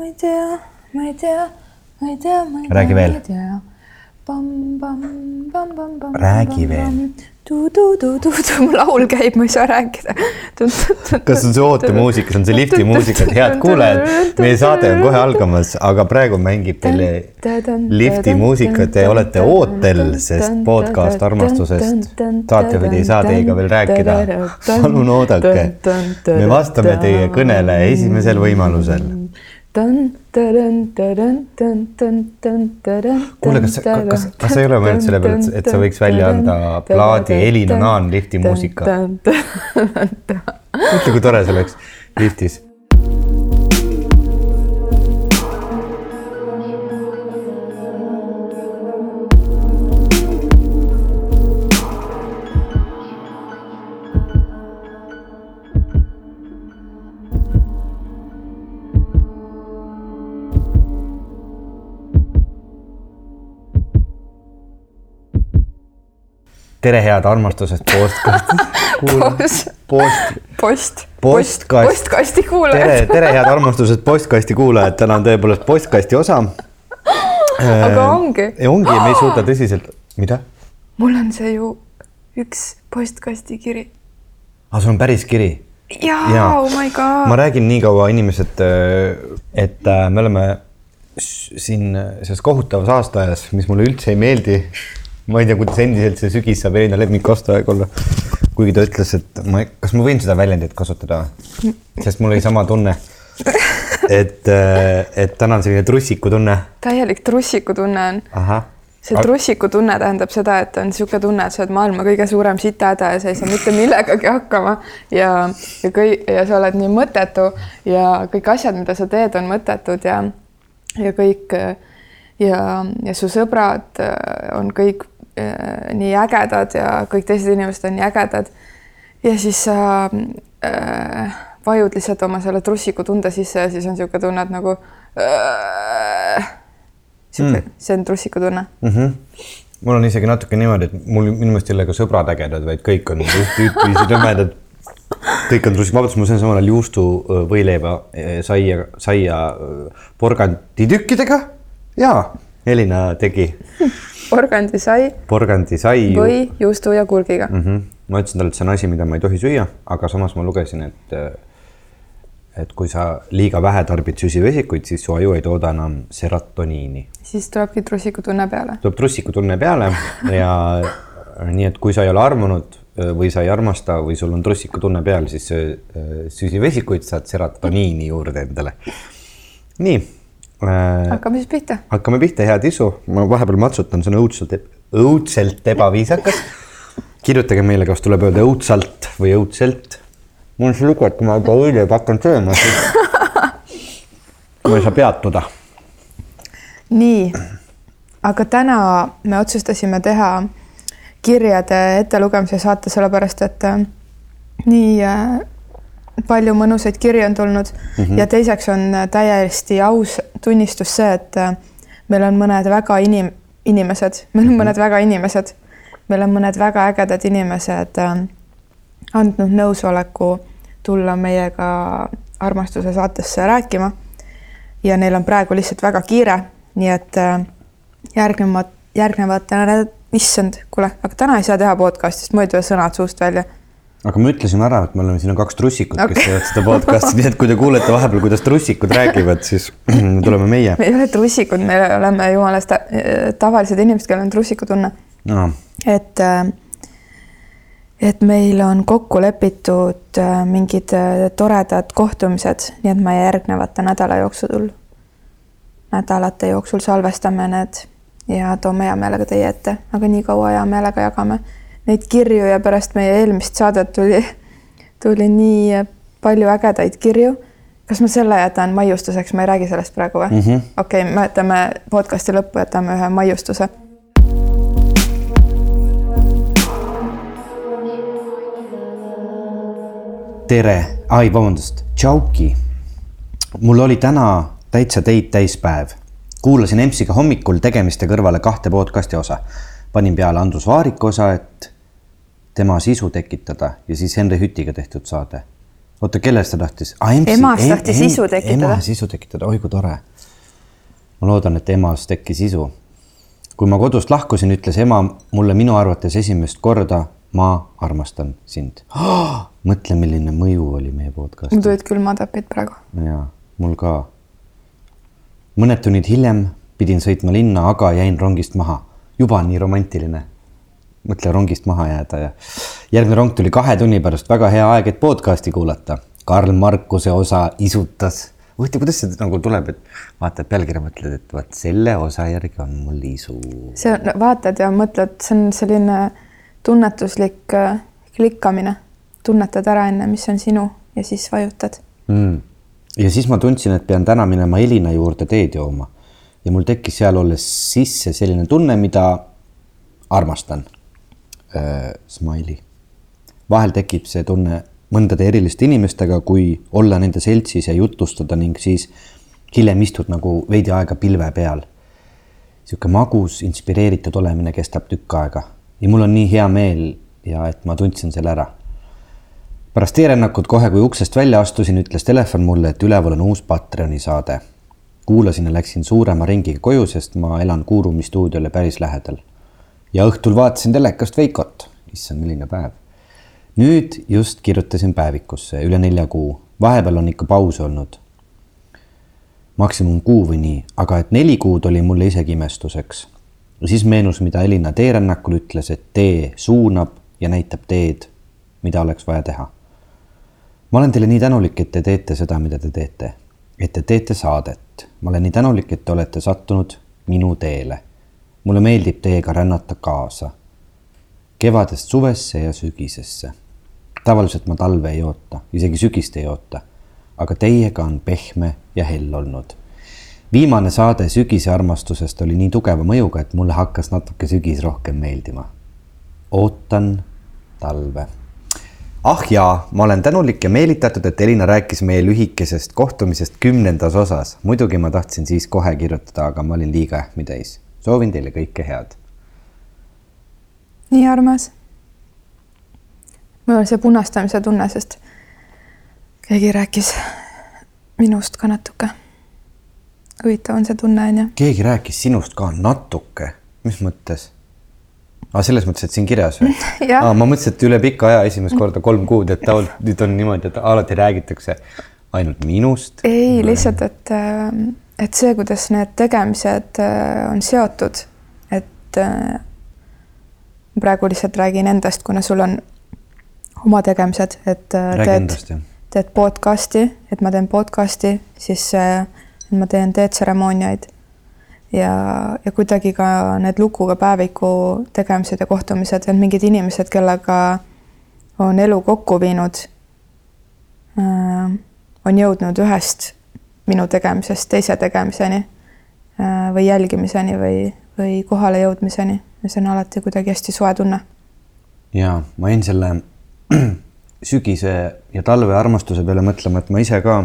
ma ei tea, ma ei tea, ma ei tea, ma ei tea. Räägi veel. Räägi veel.. tu-tu-tu-tu-tu, mu laul käib, ma ei saa rääkida. kas on see ootemuusika, see on see lifti muusika, et head kuulajad, meie saade on kohe algamas, aga praegu mängib teile lifti muusikat ja olete ootel, sest podcast armastusest saatejuhid ei saa teiega veel rääkida. palun oodake, me vastame teie kõnele esimesel võimalusel. kuule, kas, kas, kas sa ei ole mõelnud selle peale, et, sa võiks välja anda plaadi Elina Naan lifti muusika? mõtle, kui tore see oleks liftis. tere, head armastusest postkasti Post- post, post, Postkast. postkasti tere, kuulajad. tere, head armastusest postkasti kuulajad, täna on tõepoolest postkasti osa. aga ongi, ja ongi, me ei suuda tõsiselt, mida? mul on see ju üks postkasti kiri. aa, sul on päris kiri? jaa oh my god ma. räägin nii kaua inimesed, et äh, me oleme siin selles kohutavas aastaajas, mis mulle üldse ei meeldi. Ma ei tea, kuidas endiselt see sügis saab Elina lemmikkaastaeg olla. kuigi ta ütles, et ma, kas ma võin seda väljendit kasutada, sest mul oli sama tunne. et, et täna on selline trussikutunne. täielik trussikutunne on. ahah, see trussikutunne tähendab seda, et on niisugune tunne, et sa oled maailma kõige suurem sitahäda ja sa ei saa mitte millegagi hakkama ja, ja kõi- ja sa oled nii mõttetu ja kõik asjad, mida sa teed, on mõttetud ja ja kõik ja, ja su sõbrad äh, on kõik äh, nii ägedad ja kõik teised inimesed on nii ägedad. ja siis sa äh, vajud lihtsalt oma selle trussikutunde sisse ja siis on niisugune tunne, et nagu äh, sihuke mm., see on trussikutunne. mm. -hmm. mul on isegi natuke niimoodi, et mul minu meelest ei ole ka sõbrad ägedad, vaid kõik on üht- ühtviisi nõmedad. kõik on trussik, vabandust, ma söön samal ajal juustu, võileiva, saia, saia porganditükkidega ja Elina tegi porgandisai porgandisai. või juustu ja kurgiga mm. mm. -hmm. ma ütlesin talle, et see on asi, mida ma ei tohi süüa, aga samas ma lugesin, et et kui sa liiga vähe tarbid süsivesikuid, siis su aju ei tooda enam seratoniini. siis tulebki trussikutunne peale. tuleb trussikutunne peale ja nii et kui sa ei ole armunud või sa ei armasta või sul on trussikutunne peal, siis söö äh, süsivesikuid, saad seratoniini juurde endale. nii hakkame siis pihta. hakkame pihta, hea Tisu, ma vahepeal matsutan, see on õudselt, õudselt ebaviisakas. kirjutage meile, kas tuleb öelda õudsalt või õudselt. mul on see lugu, et kui ma juba õileiba hakkan sööma, siis ma ei saa peatuda nii, aga täna me otsustasime teha kirjade ettelugemise saate, sellepärast et äh, nii äh, palju mõnusaid kirju on tulnud. Mm -hmm. ja teiseks on äh, täiesti aus tunnistus see, et äh, meil on mõned väga inim-, inimesed, meil on mõned väga inimesed, meil on mõned väga ägedad inimesed äh, andnud nõusoleku tulla meiega armastuse saatesse rääkima. Ja neil on praegu lihtsalt väga kiire nii et järgnevad, järgnevad, issand, kuule, aga täna ei saa teha podcast'i, sest mul ei tule sõnad suust välja. Aga me ütlesime ära, et me oleme, siin on kaks trussikut okay., kes teevad seda podcast'i, nii et kui te kuulete vahepeal, kuidas trussikud räägivad, siis tuleme meie me ei ole trussikud, me oleme jumalast ta, tavalised inimesed, kellel on trussikutunne. no.. et, et meil on kokku lepitud äh, mingid äh, toredad kohtumised, nii et me järgnevate nädala jooksul, nädalate jooksul salvestame need ja toome hea meelega teie ette, aga nii kaua hea meelega jagame neid kirju ja pärast meie eelmist saadet tuli, tuli nii palju ägedaid kirju. kas ma selle jätan maiustuseks, ma ei räägi sellest praegu või mm -hmm.? okei okay,, me jätame podcast'i lõppu, jätame ühe maiustuse tere, ai vabandust, tšauki. mul oli täna täitsa teid täis päev. kuulasin EMS-iga hommikul tegemiste kõrvale kahte podcast'i osa. panin peale Andrus Vaariku osa, et tema sisu tekitada ja siis Henri Hütiga tehtud saade. oota, kellest ta tahtis ah,? Emast tahtis isu tekitada. ema sisu tekitada, oi kui tore. ma loodan, et emas tekkis isu. kui ma kodust lahkusin, ütles ema mulle minu arvates esimest korda, ma armastan sind oh! mõtle, milline mõju oli meie mul podcast'il. tulid külmatapid praegu. jaa, mul ka. mõned tunnid hiljem pidin sõitma linna, aga jäin rongist maha. juba nii romantiline. Mõtle rongist maha jääda ja järgmine rong tuli kahe tunni pärast, väga hea aeg, et podcast'i kuulata. Karl Markuse osa isutas. huvitav, kuidas see nagu tuleb, et vaatad pealkirja, mõtled, et vot selle osa järgi on mul isu. see on, vaatad ja mõtled, see on selline tunnetuslik äh, klikkamine. tunnetad ära enne, mis on sinu ja siis vajutad. mm.. ja siis ma tundsin, et pean täna minema Elina juurde teed jooma ja mul tekkis seal olles sisse selline tunne, mida armastan äh,. Smiley. vahel tekib see tunne mõndade eriliste inimestega, kui olla nende seltsis ja jutustada ning siis hiljem istud nagu veidi aega pilve peal. sihuke magus, inspireeritud olemine kestab tükk aega ja mul on nii hea meel ja et ma tundsin selle ära pärast teerännakut kohe, kui uksest välja astusin, ütles telefon mulle, et üleval on uus Patreoni saade. kuulasin ja läksin suurema ringiga koju, sest ma elan Kuurumi stuudiole päris lähedal. Ja õhtul vaatasin telekast Veikot. issand, milline päev. nüüd just kirjutasin päevikusse üle nelja kuu, vahepeal on ikka paus olnud. maksimum kuu või nii, aga et neli kuud oli mulle isegi imestuseks. siis meenus, mida Elina teerännakul ütles, et tee suunab ja näitab teed, mida oleks vaja teha ma olen teile nii tänulik, et te teete seda, mida te teete, et te teete saadet. ma olen nii tänulik, et te olete sattunud minu teele. Mulle meeldib teiega rännata kaasa. kevadest suvesse ja sügisesse. tavaliselt ma talve ei oota, isegi sügist ei oota. aga teiega on pehme ja hell olnud. viimane saade sügise armastusest oli nii tugeva mõjuga, et mulle hakkas natuke sügis rohkem meeldima. ootan talve ah jaa, ma olen tänulik ja meelitatud, et Elina rääkis meie lühikesest kohtumisest kümnendas osas. muidugi ma tahtsin siis kohe kirjutada, aga ma olin liiga ähmitäis. Soovin teile kõike head. nii armas. mul on see punastamise tunne, sest keegi rääkis minust ka natuke. huvitav on see tunne, onju. keegi rääkis sinust ka natuke, mis mõttes? aa, selles mõttes, et siin kirjas või? Aa, ma mõtlesin, et üle pika aja esimest korda kolm kuud, et tavaliselt nüüd on niimoodi, et alati räägitakse ainult minust. ei, lihtsalt, et, et see, kuidas need tegemised äh, on seotud, et äh, praegu lihtsalt räägin endast, kuna sul on oma tegemised, et äh, räägi teed, endast jah. teed podcast'i, et ma teen podcast'i, siis ma teen teetseremooniaid ja, ja kuidagi ka need lukuga päeviku tegemised ja kohtumised, et mingid inimesed, kellega on elu kokku viinud on jõudnud ühest minu tegemisest teise tegemiseni äh, või jälgimiseni või, või kohale jõudmiseni ja see on alati kuidagi hästi soe tunne. ja ma jäin selle sügise ja talve armastuse peale mõtlema, et ma ise ka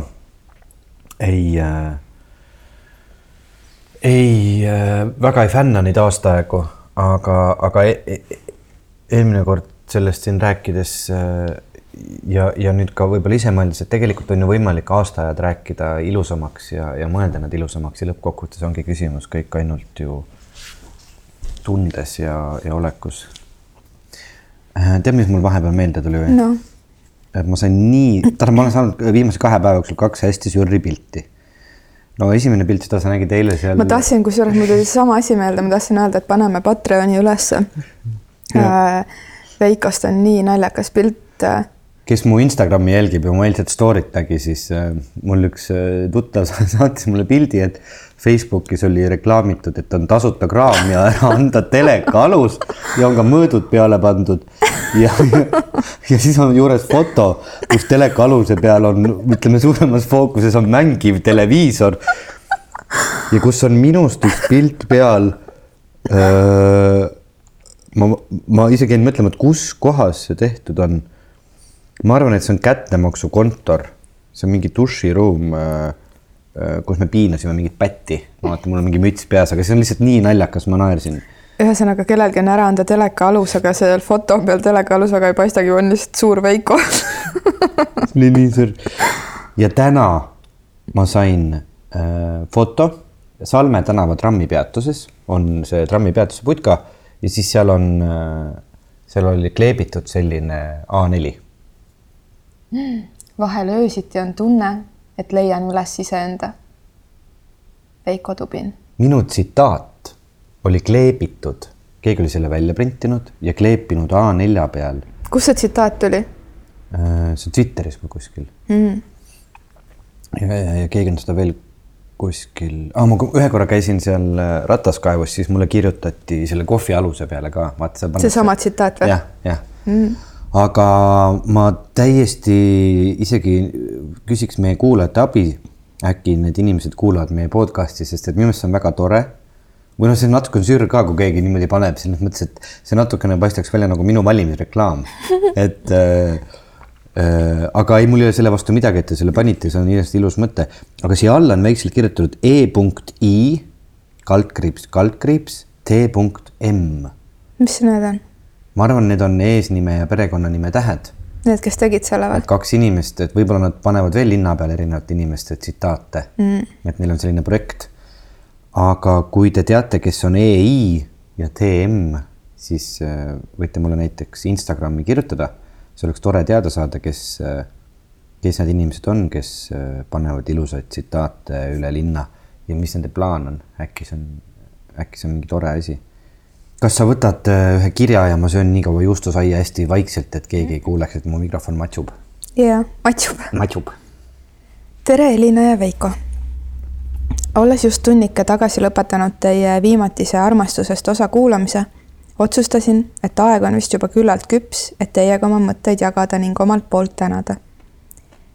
ei äh,, ei äh,, väga ei fänna neid aastaaegu, aga, aga e e eelmine kord sellest siin rääkides äh, ja, ja nüüd ka võib-olla ise mõeldes, et tegelikult on ju võimalik aastaajad rääkida ilusamaks ja, ja mõelda nad ilusamaks ja lõppkokkuvõttes ongi küsimus kõik ainult ju tundes ja, ja olekus. tead, mis mul vahepeal meelde tuli või? noh, et ma sain nii, tähendab, ma olen saanud viimase kahe päeva jooksul kaks hästi sürri pilti. no esimene pilt, seda sa nägid eile seal. ma tahtsin, kusjuures mul tuli sama asi meelde, ma tahtsin öelda, et paneme Patreoni ülesse. Veikost on nii naljakas pilt. Kes mu Instagrami jälgib ja mu eilset story't nägi, siis äh, mul üks äh, tuttav saatis mulle pildi, et Facebookis oli reklaamitud, et on tasuta kraam ja ära anda teleka alus ja on ka mõõdud peale pandud. ja, ja, ja siis on juures foto, kus teleka aluse peal on, ütleme, suuremas fookuses on mängiv televiisor. ja kus on minust üks pilt peal ma, ma isegi jäin mõtlema, et kus kohas see tehtud on. Ma arvan, et see on kättemaksukontor, see on mingi duširuum, kus me piinasime mingit pätti. ma vaatan, mul on mingi müts peas, aga see on lihtsalt nii naljakas, ma naersin. ühesõnaga, kellelgi on ära anda teleka alus, aga seal foto peal teleka alus väga ei paistagi, on lihtsalt suur Veiko. see oli nii sõrm. ja täna ma sain äh, foto Salme tänava trammipeatuses on see trammipeatuse putka ja siis seal on äh,, seal oli kleebitud selline A4 vahel öösiti on tunne, et leian üles iseenda. Veiko Tubin. minu tsitaat oli kleebitud, keegi oli selle välja printinud ja kleepinud A4 peal. kust see tsitaat tuli? Äh, see on Twitteris või kuskil mm.. ja, ja, ja keegi on seda veel kuskil ah,, ma ühe korra käisin seal äh, rataskaevus, siis mulle kirjutati selle kohvi aluse peale ka, vaata. seesama tsitaat või? jah, jah mm.. Aga ma täiesti isegi küsiks meie kuulajate abi, äkki need inimesed kuulavad meie podcast'i, sest et minu meelest see on väga tore. või noh, see on natuke sür ka, kui keegi niimoodi paneb, selles mõttes, et see natukene paistaks välja nagu minu valimisreklaam, et äh, Äh, aga ei, mul ei ole selle vastu midagi, et te selle panite, see on kindlasti ilus mõte, aga siia alla on väikselt kirjutatud e.i kaldkriips, kaldkriips t.m. mis need on? Ma arvan, need on eesnime ja perekonnanime tähed. Need, kes tegid selle või? kaks inimest, et võib-olla nad panevad veel linna peale erinevate inimeste tsitaate mm., et neil on selline projekt. aga kui te teate, kes on EI ja TM, siis äh, võite mulle näiteks Instagrami kirjutada see oleks tore teada saada, kes, kes need inimesed on, kes panevad ilusaid tsitaate üle linna ja mis nende plaan on, äkki see on, äkki see on mingi tore asi. Kas sa võtad ühe kirja ja ma söön nii kaua juustusaia hästi vaikselt, et keegi ei kuuleks, et mu mikrofon matšub? jaa, matšub. matšub. tere, Elina ja Veiko. olles just tunnike tagasi lõpetanud teie viimatise armastusest osa kuulamise otsustasin, et aeg on vist juba küllalt küps, et teiega oma mõtteid jagada ning omalt poolt tänada.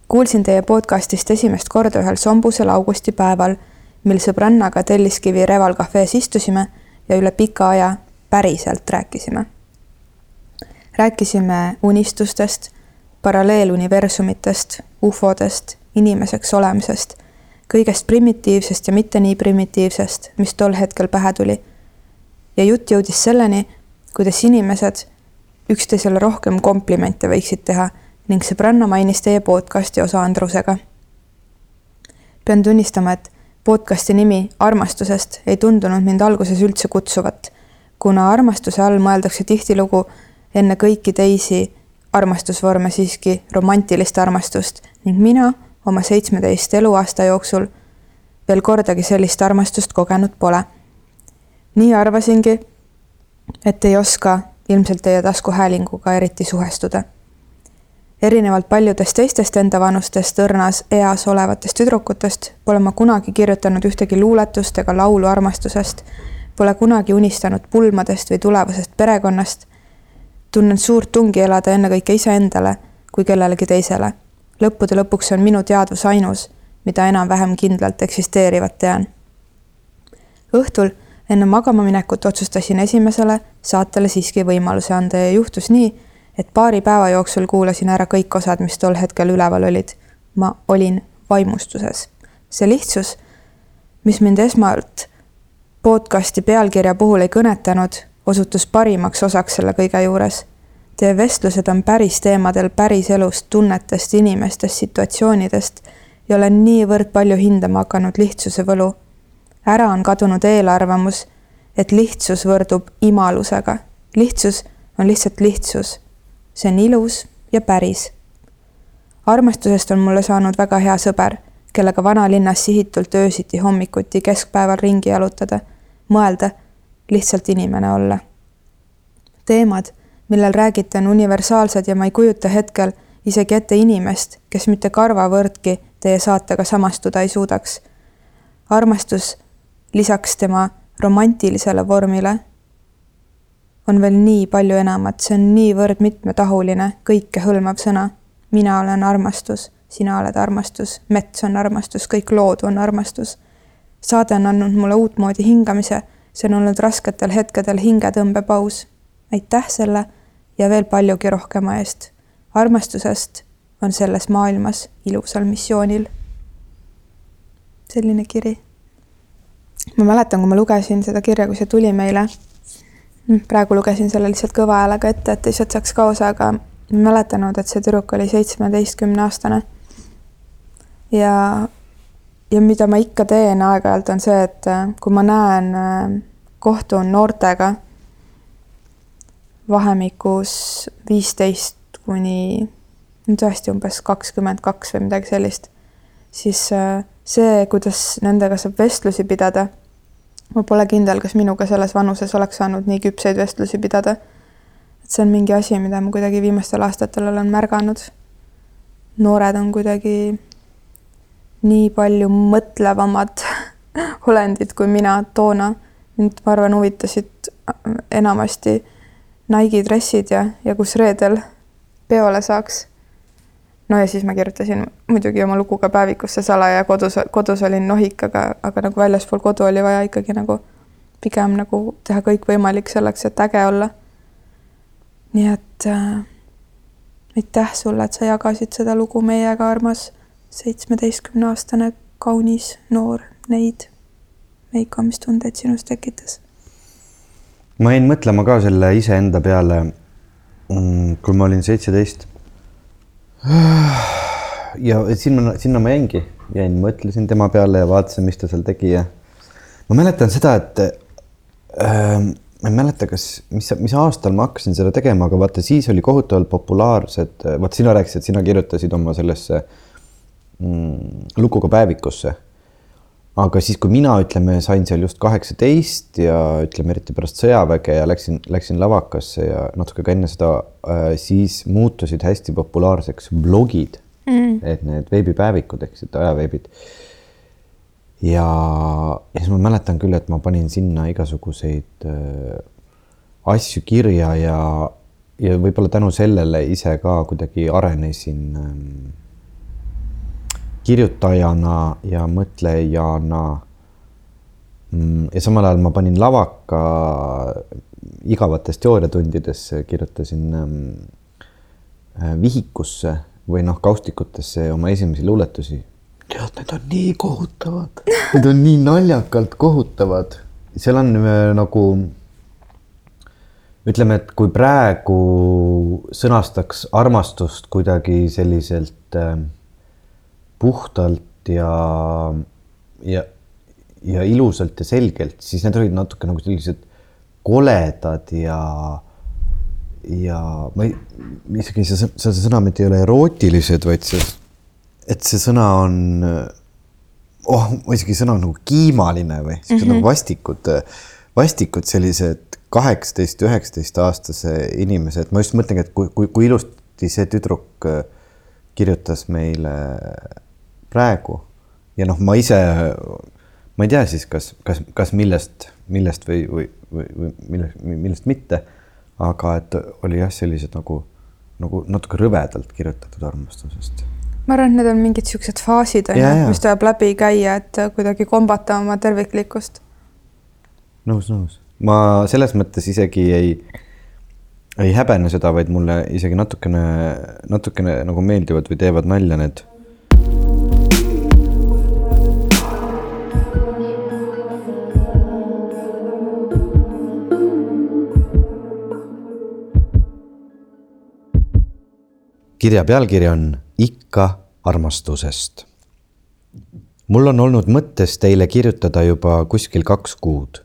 kuulsin teie podcastist esimest korda ühel sombusel augustipäeval, mil sõbrannaga Telliskivi Reval Cafe's istusime ja üle pika aja päriselt rääkisime. rääkisime unistustest, paralleeluniversumitest, ufodest, inimeseks olemisest, kõigest primitiivsest ja mitte nii primitiivsest, mis tol hetkel pähe tuli ja jutt jõudis selleni, kuidas inimesed üksteisele rohkem komplimente võiksid teha ning sõbranna mainis teie podcasti osa Andrusega. pean tunnistama, et podcasti nimi Armastusest ei tundunud mind alguses üldse kutsuvat, kuna armastuse all mõeldakse tihtilugu enne kõiki teisi armastusvorme siiski romantilist armastust ning mina oma seitsmeteist eluaasta jooksul veel kordagi sellist armastust kogenud pole nii arvasingi, et ei oska ilmselt teie taskuhäälinguga eriti suhestuda. erinevalt paljudest teistest endavanustest õrnas eas olevatest tüdrukutest pole ma kunagi kirjutanud ühtegi luuletust ega laulu armastusest, pole kunagi unistanud pulmadest või tulevasest perekonnast. tunnen suurt tungi elada ennekõike iseendale kui kellelegi teisele. lõppude lõpuks on minu teadvus ainus, mida enam-vähem kindlalt eksisteerivat tean. õhtul enne magama minekut otsustasin esimesele saatele siiski võimaluse anda ja juhtus nii, et paari päeva jooksul kuulasin ära kõik osad, mis tol hetkel üleval olid. ma olin vaimustuses. see lihtsus, mis mind esmalt podcasti pealkirja puhul ei kõnetanud, osutus parimaks osaks selle kõige juures. Teie vestlused on päris teemadel päriselust, tunnetest, inimestest, situatsioonidest ja olen niivõrd palju hindama hakanud lihtsuse võlu ära on kadunud eelarvamus, et lihtsus võrdub imalusega. lihtsus on lihtsalt lihtsus. see on ilus ja päris. armastusest on mulle saanud väga hea sõber, kellega vanalinnas sihitult öösiti hommikuti keskpäeval ringi jalutada, mõelda, lihtsalt inimene olla. teemad, millel räägite, on universaalsed ja ma ei kujuta hetkel isegi ette inimest, kes mitte karvavõrdki teie saatega samastuda ei suudaks. armastus lisaks tema romantilisele vormile on veel nii palju enamat, see on niivõrd mitmetahuline, kõikehõlmav sõna. mina olen armastus, sina oled armastus, mets on armastus, kõik lood on armastus. saade on andnud mulle uutmoodi hingamise, see on olnud rasketel hetkedel hingetõmbepaus. aitäh selle ja veel paljugi rohkema eest. armastusest on selles maailmas ilusal missioonil. selline kiri ma mäletan, kui ma lugesin seda kirja, kui see tuli meile. praegu lugesin selle lihtsalt kõva häälega ette, et teised saaks ka osa, aga mäletanud, et see tüdruk oli seitsmeteistkümne aastane. Ja, ja mida ma ikka teen aeg-ajalt, on see, et äh, kui ma näen, äh, kohtun noortega vahemikus viisteist kuni tõesti umbes kakskümmend kaks või midagi sellist, siis äh, see, kuidas nendega saab vestlusi pidada, ma pole kindel, kas minuga selles vanuses oleks saanud nii küpseid vestlusi pidada. et see on mingi asi, mida ma kuidagi viimastel aastatel olen märganud. noored on kuidagi nii palju mõtlevamad olendid kui mina toona. mind, ma arvan, huvitasid enamasti Nike'i dressid ja, ja kus reedel peole saaks. no ja siis ma kirjutasin muidugi oma lugu ka päevikusse salaja, kodus, kodus olin nohik, aga, aga nagu väljaspool kodu oli vaja ikkagi nagu pigem nagu teha kõik võimalik selleks, et äge olla. nii et äh, aitäh sulle, et sa jagasid seda lugu meiega, armas seitsmeteistkümneaastane kaunis noor neid. Veiko, mis tundeid sinus tekitas? ma jäin mõtlema ka selle iseenda peale, mm, kui ma olin seitseteist. ja sinna, sinna ma jäingi, jäin, mõtlesin tema peale ja vaatasin, mis ta seal tegi ja ma mäletan seda, et äh, ma ei mäleta, kas, mis, mis aastal ma hakkasin seda tegema, aga vaata, siis oli kohutavalt populaarsed, vaata, sina rääkisid, sina kirjutasid oma sellesse mm, lukuga päevikusse aga siis, kui mina, ütleme, sain seal just kaheksateist ja ütleme, eriti pärast sõjaväge ja läksin, läksin lavakasse ja natuke ka enne seda äh,, siis muutusid hästi populaarseks blogid mm., et need veebipäevikud ehk siis ajaveebid. ja, ja siis ma mäletan küll, et ma panin sinna igasuguseid äh, asju kirja ja, ja võib-olla tänu sellele ise ka kuidagi arenesin äh, kirjutajana ja mõtlejana. Mm, ja samal ajal ma panin lavaka igavates teooriatundides, kirjutasin mm, äh, vihikusse või noh, kaustikutesse oma esimesi luuletusi. tead, need on nii kohutavad, need on nii naljakalt kohutavad, seal on äh, nagu ütleme, et kui praegu sõnastaks armastust kuidagi selliselt äh, puhtalt ja, ja, ja ilusalt ja selgelt, siis need olid natuke nagu sellised koledad ja, ja ma ei, isegi see, see sõna mitte ei ole erootilised, vaid see, et see sõna on, oh, isegi sõna on nagu kiimaline või siuksed mm -hmm. nagu vastikud, vastikud sellised kaheksateist, üheksateist aastase inimesed, ma just mõtlengi, et kui, kui, kui ilusti see tüdruk kirjutas meile praegu ja noh, ma ise, ma ei tea siis, kas, kas, kas millest, millest või, või, või, või millest, millest mitte. aga et oli jah, sellised nagu, nagu natuke rõvedalt kirjutatud armastusest. ma arvan, et need on mingid siuksed faasid on ju, mis tuleb läbi käia, et kuidagi kombata oma terviklikkust. nõus, nõus, ma selles mõttes isegi ei ei häbene seda, vaid mulle isegi natukene, natukene nagu meeldivad või teevad nalja need kirja pealkiri on Ikka armastusest. mul on olnud mõttes teile kirjutada juba kuskil kaks kuud.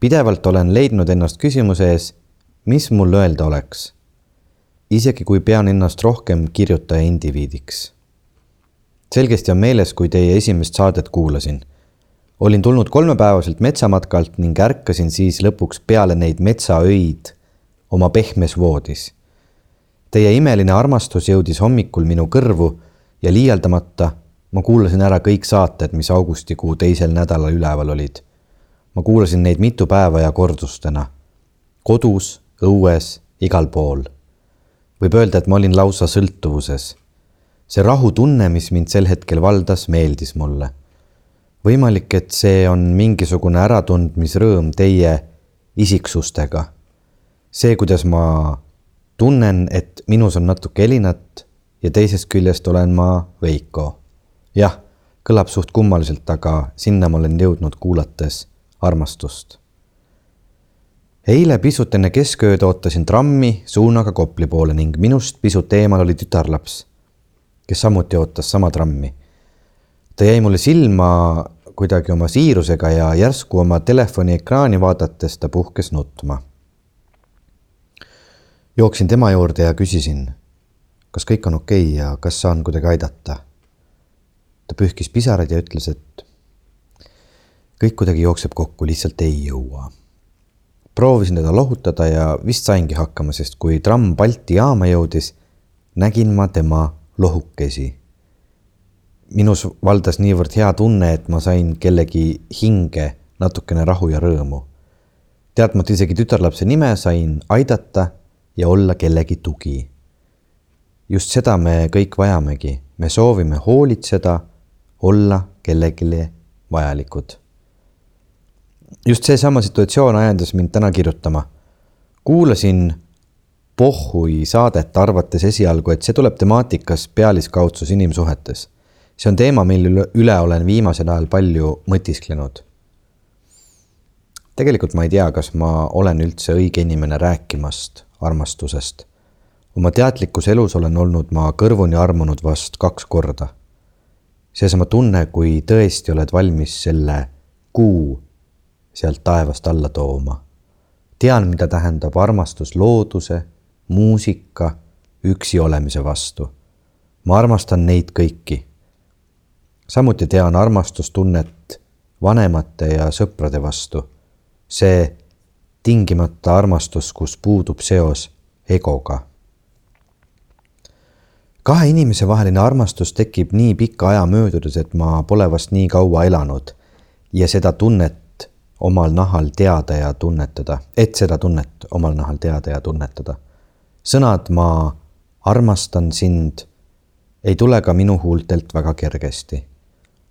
pidevalt olen leidnud ennast küsimuse ees, mis mul öelda oleks. isegi kui pean ennast rohkem kirjutaja indiviidiks. selgesti on meeles, kui teie esimest saadet kuulasin. olin tulnud kolmepäevaselt metsamatkalt ning ärkasin siis lõpuks peale neid metsaöid oma pehmes voodis Teie imeline armastus jõudis hommikul minu kõrvu ja liialdamata ma kuulasin ära kõik saated, mis augustikuu teisel nädalal üleval olid. ma kuulasin neid mitu päeva ja kordustena. kodus, õues, igal pool. võib öelda, et ma olin lausa sõltuvuses. see rahutunne, mis mind sel hetkel valdas, meeldis mulle. võimalik, et see on mingisugune äratundmisrõõm teie isiksustega. see, kuidas ma tunnen, et minus on natuke Elinat ja teisest küljest olen ma Veiko. jah, kõlab suht kummaliselt, aga sinna ma olen jõudnud kuulates armastust. eile pisut enne keskööd ootasin trammi suunaga Kopli poole ning minust pisut eemal oli tütarlaps, kes samuti ootas sama trammi. ta jäi mulle silma kuidagi oma siirusega ja järsku oma telefoni ekraani vaadates ta puhkes nutma. Jooksin tema juurde ja küsisin, kas kõik on okei okay ja kas saan kuidagi aidata. ta pühkis pisaraid ja ütles, et kõik kuidagi jookseb kokku, lihtsalt ei jõua proovisin teda lohutada ja vist saingi hakkama, sest kui tramm Balti jaama jõudis, nägin ma tema lohukesi. minus valdas niivõrd hea tunne, et ma sain kellegi hinge natukene rahu ja rõõmu. teadmata isegi tütarlapse nime, sain aidata ja olla kellegi tugi. just seda me kõik vajamegi, me soovime hoolitseda, olla kellelegi vajalikud just seesama situatsioon ajendas mind täna kirjutama. kuulasin Pohhui saadet, arvates esialgu, et see tuleb temaatikas pealiskaudsus inimsuhetes. see on teema, mille üle olen viimasel ajal palju mõtisklenud. tegelikult ma ei tea, kas ma olen üldse õige inimene rääkimast armastusest. oma teadlikus elus olen olnud ma kõrvuni armunud vast kaks korda. seesama tunne, kui tõesti oled valmis selle kuu sealt taevast alla tooma. tean, mida tähendab armastus looduse, muusika, üksi olemise vastu. ma armastan neid kõiki. samuti tean armastustunnet vanemate ja sõprade vastu. see tingimata armastus, kus puudub seos egoga. kahe inimese vaheline armastus tekib nii pika aja möödudes, et ma pole vast nii kaua elanud ja seda tunnet omal nahal teada ja tunnetada, et seda tunnet omal nahal teada ja tunnetada. sõnad ma armastan sind ei tule ka minu huultelt väga kergesti,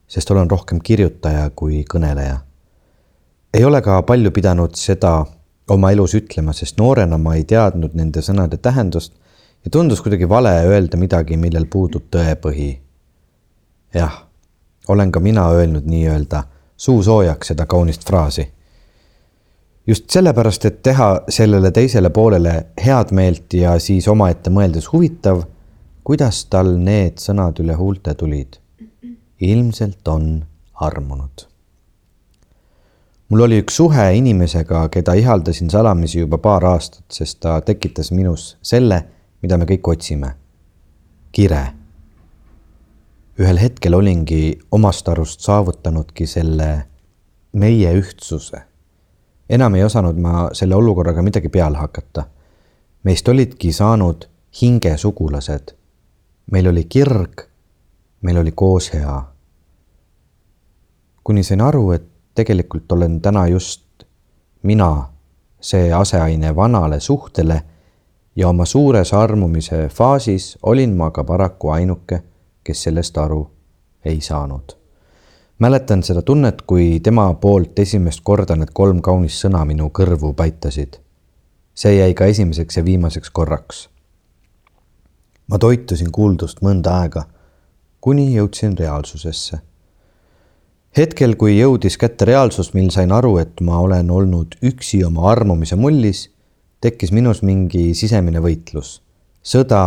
sest olen rohkem kirjutaja kui kõneleja. ei ole ka palju pidanud seda oma elus ütlema, sest noorena ma ei teadnud nende sõnade tähendust ja tundus kuidagi vale öelda midagi, millel puudub tõepõhi. jah, olen ka mina öelnud nii-öelda suu soojaks seda kaunist fraasi. just sellepärast, et teha sellele teisele poolele head meelt ja siis omaette mõeldes huvitav, kuidas tal need sõnad üle huulte tulid. ilmselt on armunud. Mul oli üks suhe inimesega, keda ihaldasin salamisi juba paar aastat, sest ta tekitas minus selle, mida me kõik otsime. kire ühel hetkel olingi omast arust saavutanudki selle meie ühtsuse. enam ei osanud ma selle olukorraga midagi peale hakata. meist olidki saanud hingesugulased. meil oli kirg, meil oli koos hea. kuni sain aru, et tegelikult olen täna just mina see aseaine vanale suhtele ja oma suures armumise faasis olin ma ka paraku ainuke kes sellest aru ei saanud. mäletan seda tunnet, kui tema poolt esimest korda need kolm kaunist sõna minu kõrvu paitasid. see jäi ka esimeseks ja viimaseks korraks. ma toitusin kuuldust mõnda aega, kuni jõudsin reaalsusesse. Hetkel, kui jõudis kätte reaalsus, mil sain aru, et ma olen olnud üksi oma armumise mullis, tekkis minus mingi sisemine võitlus, sõda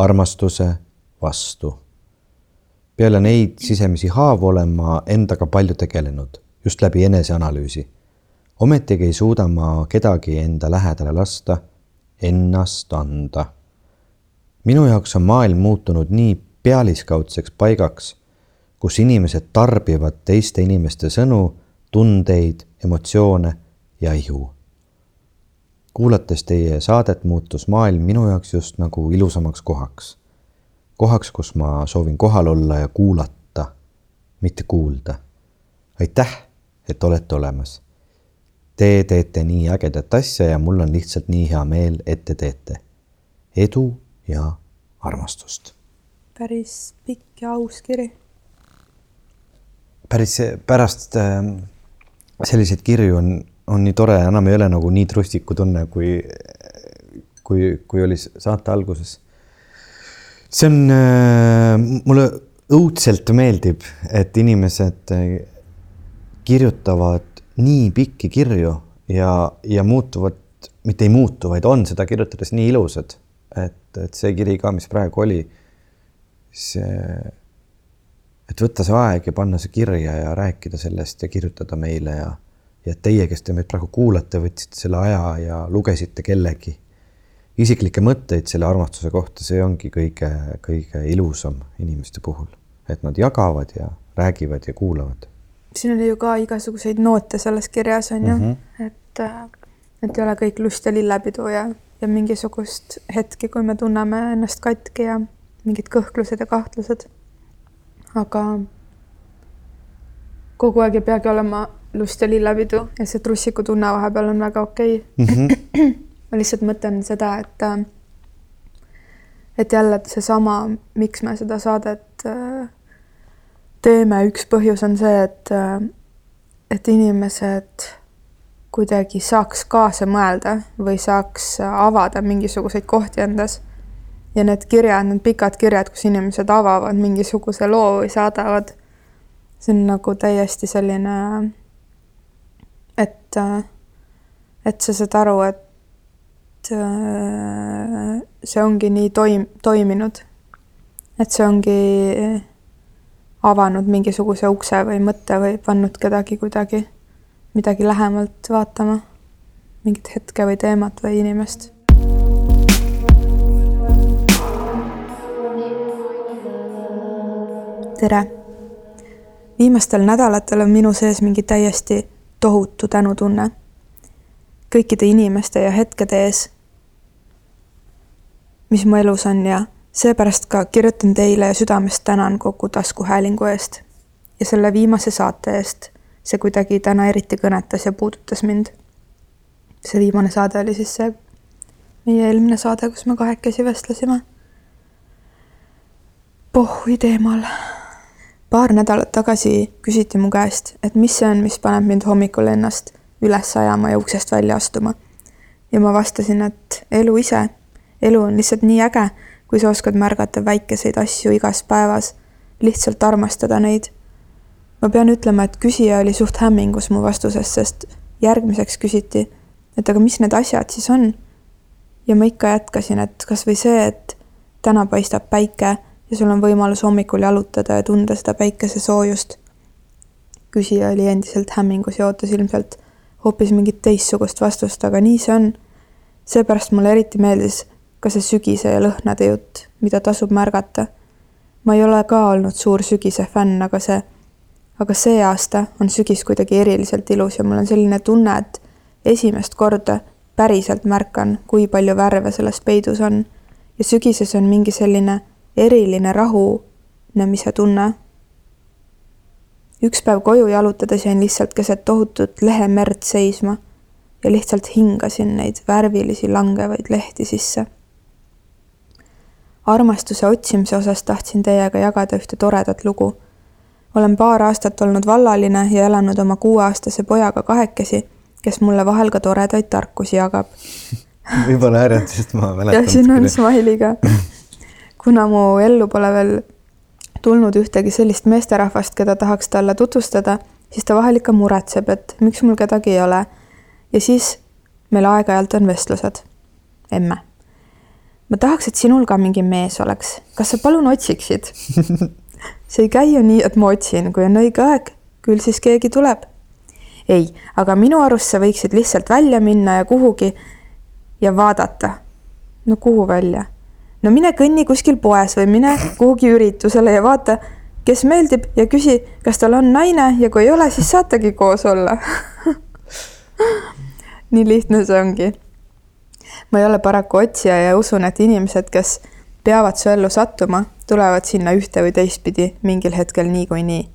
armastuse vastu peale neid sisemisi haavu olen ma endaga palju tegelenud, just läbi eneseanalüüsi. ometigi ei suuda ma kedagi enda lähedale lasta, ennast anda. minu jaoks on maailm muutunud nii pealiskaudseks paigaks, kus inimesed tarbivad teiste inimeste sõnu, tundeid, emotsioone ja ihu. kuulates teie saadet, muutus maailm minu jaoks just nagu ilusamaks kohaks kohaks, kus ma soovin kohal olla ja kuulata, mitte kuulda. aitäh, et olete olemas. Te teete nii ägedat asja ja mul on lihtsalt nii hea meel, et te teete. edu ja armastust. päris pikk ja aus kiri. Päris pärast äh, selliseid kirju on, on nii tore, enam ei ole nagu nii trustiku tunne, kui, kui, kui oli saate alguses. See on äh,, mulle õudselt meeldib, et inimesed äh, kirjutavad nii pikki kirju ja, ja muutuvad mitte ei muutu, vaid on seda kirjutades nii ilusad, et, et see kiri ka, mis praegu oli, see, et võtta see aeg ja panna see kirja ja rääkida sellest ja kirjutada meile ja, ja teie, kes te meid praegu kuulate, võtsite selle aja ja lugesite kellegi isiklikke mõtteid selle armastuse kohta, see ongi kõige, kõige ilusam inimeste puhul, et nad jagavad ja räägivad ja kuulavad. siin oli ju ka igasuguseid noote selles kirjas on ju mm, -hmm. et, äh, et ei ole kõik lust ja lillepidu ja, ja mingisugust hetki, kui me tunneme ennast katki ja mingid kõhklused ja kahtlused. Aga kogu aeg ei peagi olema lust ja lillepidu ja see trussiku tunne vahepeal on väga okei okay. mm. -hmm. ma lihtsalt mõtlen seda, et et jälle seesama, miks me seda saadet teeme, üks põhjus on see, et, et inimesed kuidagi saaks kaasa mõelda või saaks avada mingisuguseid kohti endas. Ja need kirjad, need pikad kirjad, kus inimesed avavad mingisuguse loo või saadavad, see on nagu täiesti selline, et, et sa saad aru, et see ongi nii toim-, toiminud. et see ongi avanud mingisuguse ukse või mõtte või pannud kedagi kuidagi midagi lähemalt vaatama, mingit hetke või teemat või inimest. Tere! viimastel nädalatel on minu sees mingi täiesti tohutu tänutunne kõikide inimeste ja hetkede ees, mis mu elus on ja seepärast ka kirjutan teile ja südamest tänan kogu taskuhäälingu eest ja selle viimase saate eest. see kuidagi täna eriti kõnetas ja puudutas mind. see viimane saade oli siis see meie eelmine saade, kus me kahekesi vestlesime. pohhui teemal. Paar nädalat tagasi küsiti mu käest, et mis see on, mis paneb mind hommikul ennast üles ajama ja uksest välja astuma. ja ma vastasin, et elu ise, elu on lihtsalt nii äge kui sa oskad märgata väikeseid asju igas päevas, lihtsalt armastada neid. ma pean ütlema, et küsija oli suht hämmingus mu vastuses, sest järgmiseks küsiti, et aga mis need asjad siis on? ja ma ikka jätkasin, et kas või see, et täna paistab päike ja sul on võimalus hommikul jalutada ja tunda seda päikese soojust. küsija oli endiselt hämmingus ja ootas ilmselt hoopis mingit teistsugust vastust, aga nii see on. seepärast mulle eriti meeldis ka see sügise ja lõhnade jutt, mida tasub märgata. ma ei ole ka olnud suur sügise fänn, aga see, aga see aasta on sügis kuidagi eriliselt ilus ja mul on selline tunne, et esimest korda päriselt märkan, kui palju värve selles peidus on. ja sügises on mingi selline eriline rahunemise tunne. üks päev koju jalutades jäin lihtsalt keset tohutut lehemerd seisma ja lihtsalt hingasin neid värvilisi langevaid lehti sisse armastuse otsimise osas tahtsin teiega jagada ühte toredat lugu. olen paar aastat olnud vallaline ja elanud oma kuueaastase pojaga kahekesi, kes mulle vahel ka toredaid tarkusi jagab võib-olla ärjatusest ma mäletan. jah, siin on smiley ka. kuna mu ellu pole veel tulnud ühtegi sellist meesterahvast, keda tahaks talle tutvustada, siis ta vahel ikka muretseb, et miks mul kedagi ei ole. ja siis meil aeg-ajalt on vestlused. emme ma tahaks, et sinul ka mingi mees oleks, kas sa palun otsiksid? see ei käi ju nii, et ma otsin, kui on õige aeg, küll siis keegi tuleb. ei, aga minu arust sa võiksid lihtsalt välja minna ja kuhugi ja vaadata. no kuhu välja? No mine kõnni kuskil poes või mine kuhugi üritusele ja vaata, kes meeldib ja küsi, kas tal on naine ja kui ei ole, siis saategi koos olla nii lihtne see ongi ma ei ole paraku otsija ja usun, et inimesed, kes peavad su ellu sattuma, tulevad sinna ühte või teistpidi mingil hetkel niikuinii.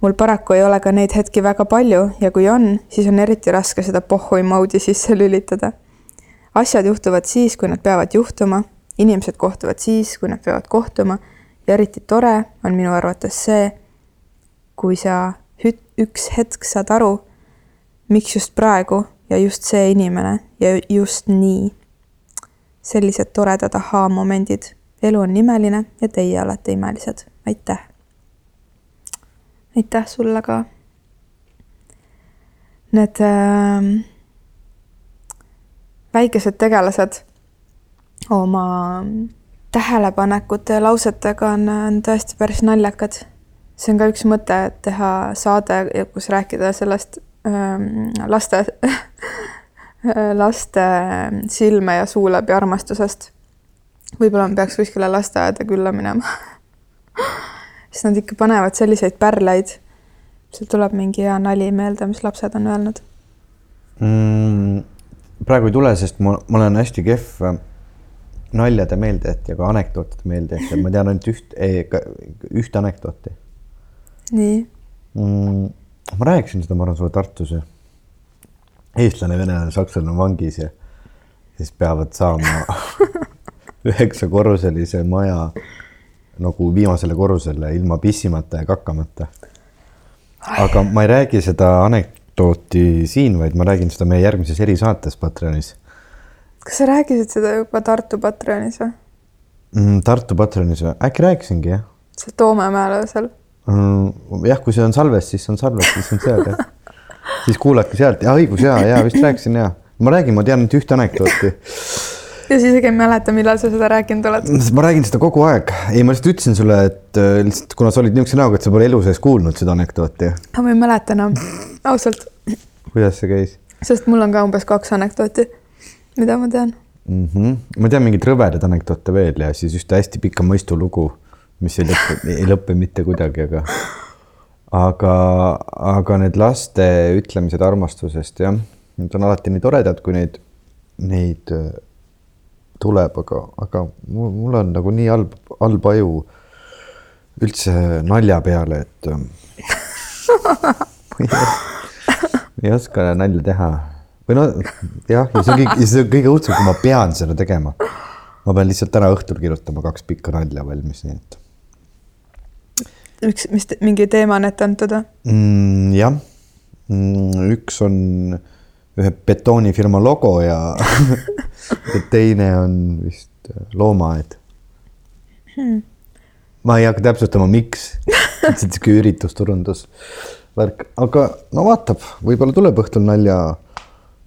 mul paraku ei ole ka neid hetki väga palju ja kui on, siis on eriti raske seda pohhui moodi sisse lülitada. Asjad juhtuvad siis, kui nad peavad juhtuma, inimesed kohtuvad siis, kui nad peavad kohtuma ja eriti tore on minu arvates see, kui sa üks hetk saad aru, miks just praegu ja just see inimene ja just nii. sellised toredad ahaa-momendid. elu on imeline ja teie olete imelised. aitäh. aitäh sulle ka. Need äh, väikesed tegelased oma tähelepanekute ja lausetega on, on tõesti päris naljakad. see on ka üks mõte, et teha saade, kus rääkida sellest ähm, laste laste silme ja suu läbi armastusest. võib-olla ma peaks kuskile lasteaeda külla minema sest nad ikka panevad selliseid pärleid. sul tuleb mingi hea nali meelde, mis lapsed on öelnud mm,? Praegu ei tule, sest ma, ma olen hästi kehv äh, naljade meeldejät ja ka anekdootide meeldejät, et ma tean ainult üht, ühte anekdooti. nii mm,? ma rääkisin seda, ma arvan, sulle Tartus eestlane, venelane, sakslane on vangis ja siis peavad saama üheksakorruselise maja nagu viimasele korrusele ilma pissimata ja kakkamata. aga ma ei räägi seda anekdooti siin, vaid ma räägin seda meie järgmises erisaates Patreonis. kas sa rääkisid seda juba Tartu Patreonis või mm,? Tartu Patreonis või, äkki rääkisingi jah. see Toomemäel öösel mm,? jah, kui see on salves, siis on salves, siis on seal jah. siis kuulake sealt, ja õigus ja, ja vist rääkisin ja. ma räägin, ma tean ainult ühte anekdooti ja siis isegi ei mäleta, millal sa seda rääkinud oled. ma räägin seda kogu aeg, ei, ma lihtsalt ütlesin sulle, et äh, lihtsalt kuna sa olid niisuguse näoga, et sa pole elu sees kuulnud seda anekdooti. ma ei mäleta enam, ausalt. kuidas see käis? sest mul on ka umbes kaks anekdooti, mida ma tean mm. -hmm. ma tean mingeid rõvedaid anekdoote veel ja siis ühte hästi pikka mõistulugu, mis ei lõpe, ei lõpe mitte kuidagi, aga aga, aga need laste ütlemised armastusest jah, need on alati nii toredad, kui neid, neid tuleb, aga, aga mul on nagu nii halb, halb aju üldse nalja peale, et ähm, ei oska nalja teha. või no jah, ja see on kõik, see on kõige õudsem, kui ma pean seda tegema. ma pean lihtsalt täna õhtul kirjutama kaks pikka nalja valmis, nii et. üks, mis, mingi teema on ette antud või mm,? jah, mm, üks on ühe betoonifirma logo ja ja teine on vist äh, loomaaed hmm.. ma ei hakka täpsustama, miks, lihtsalt sihuke üritusturundus värk, aga no vaatab, võib-olla tuleb õhtul nalja,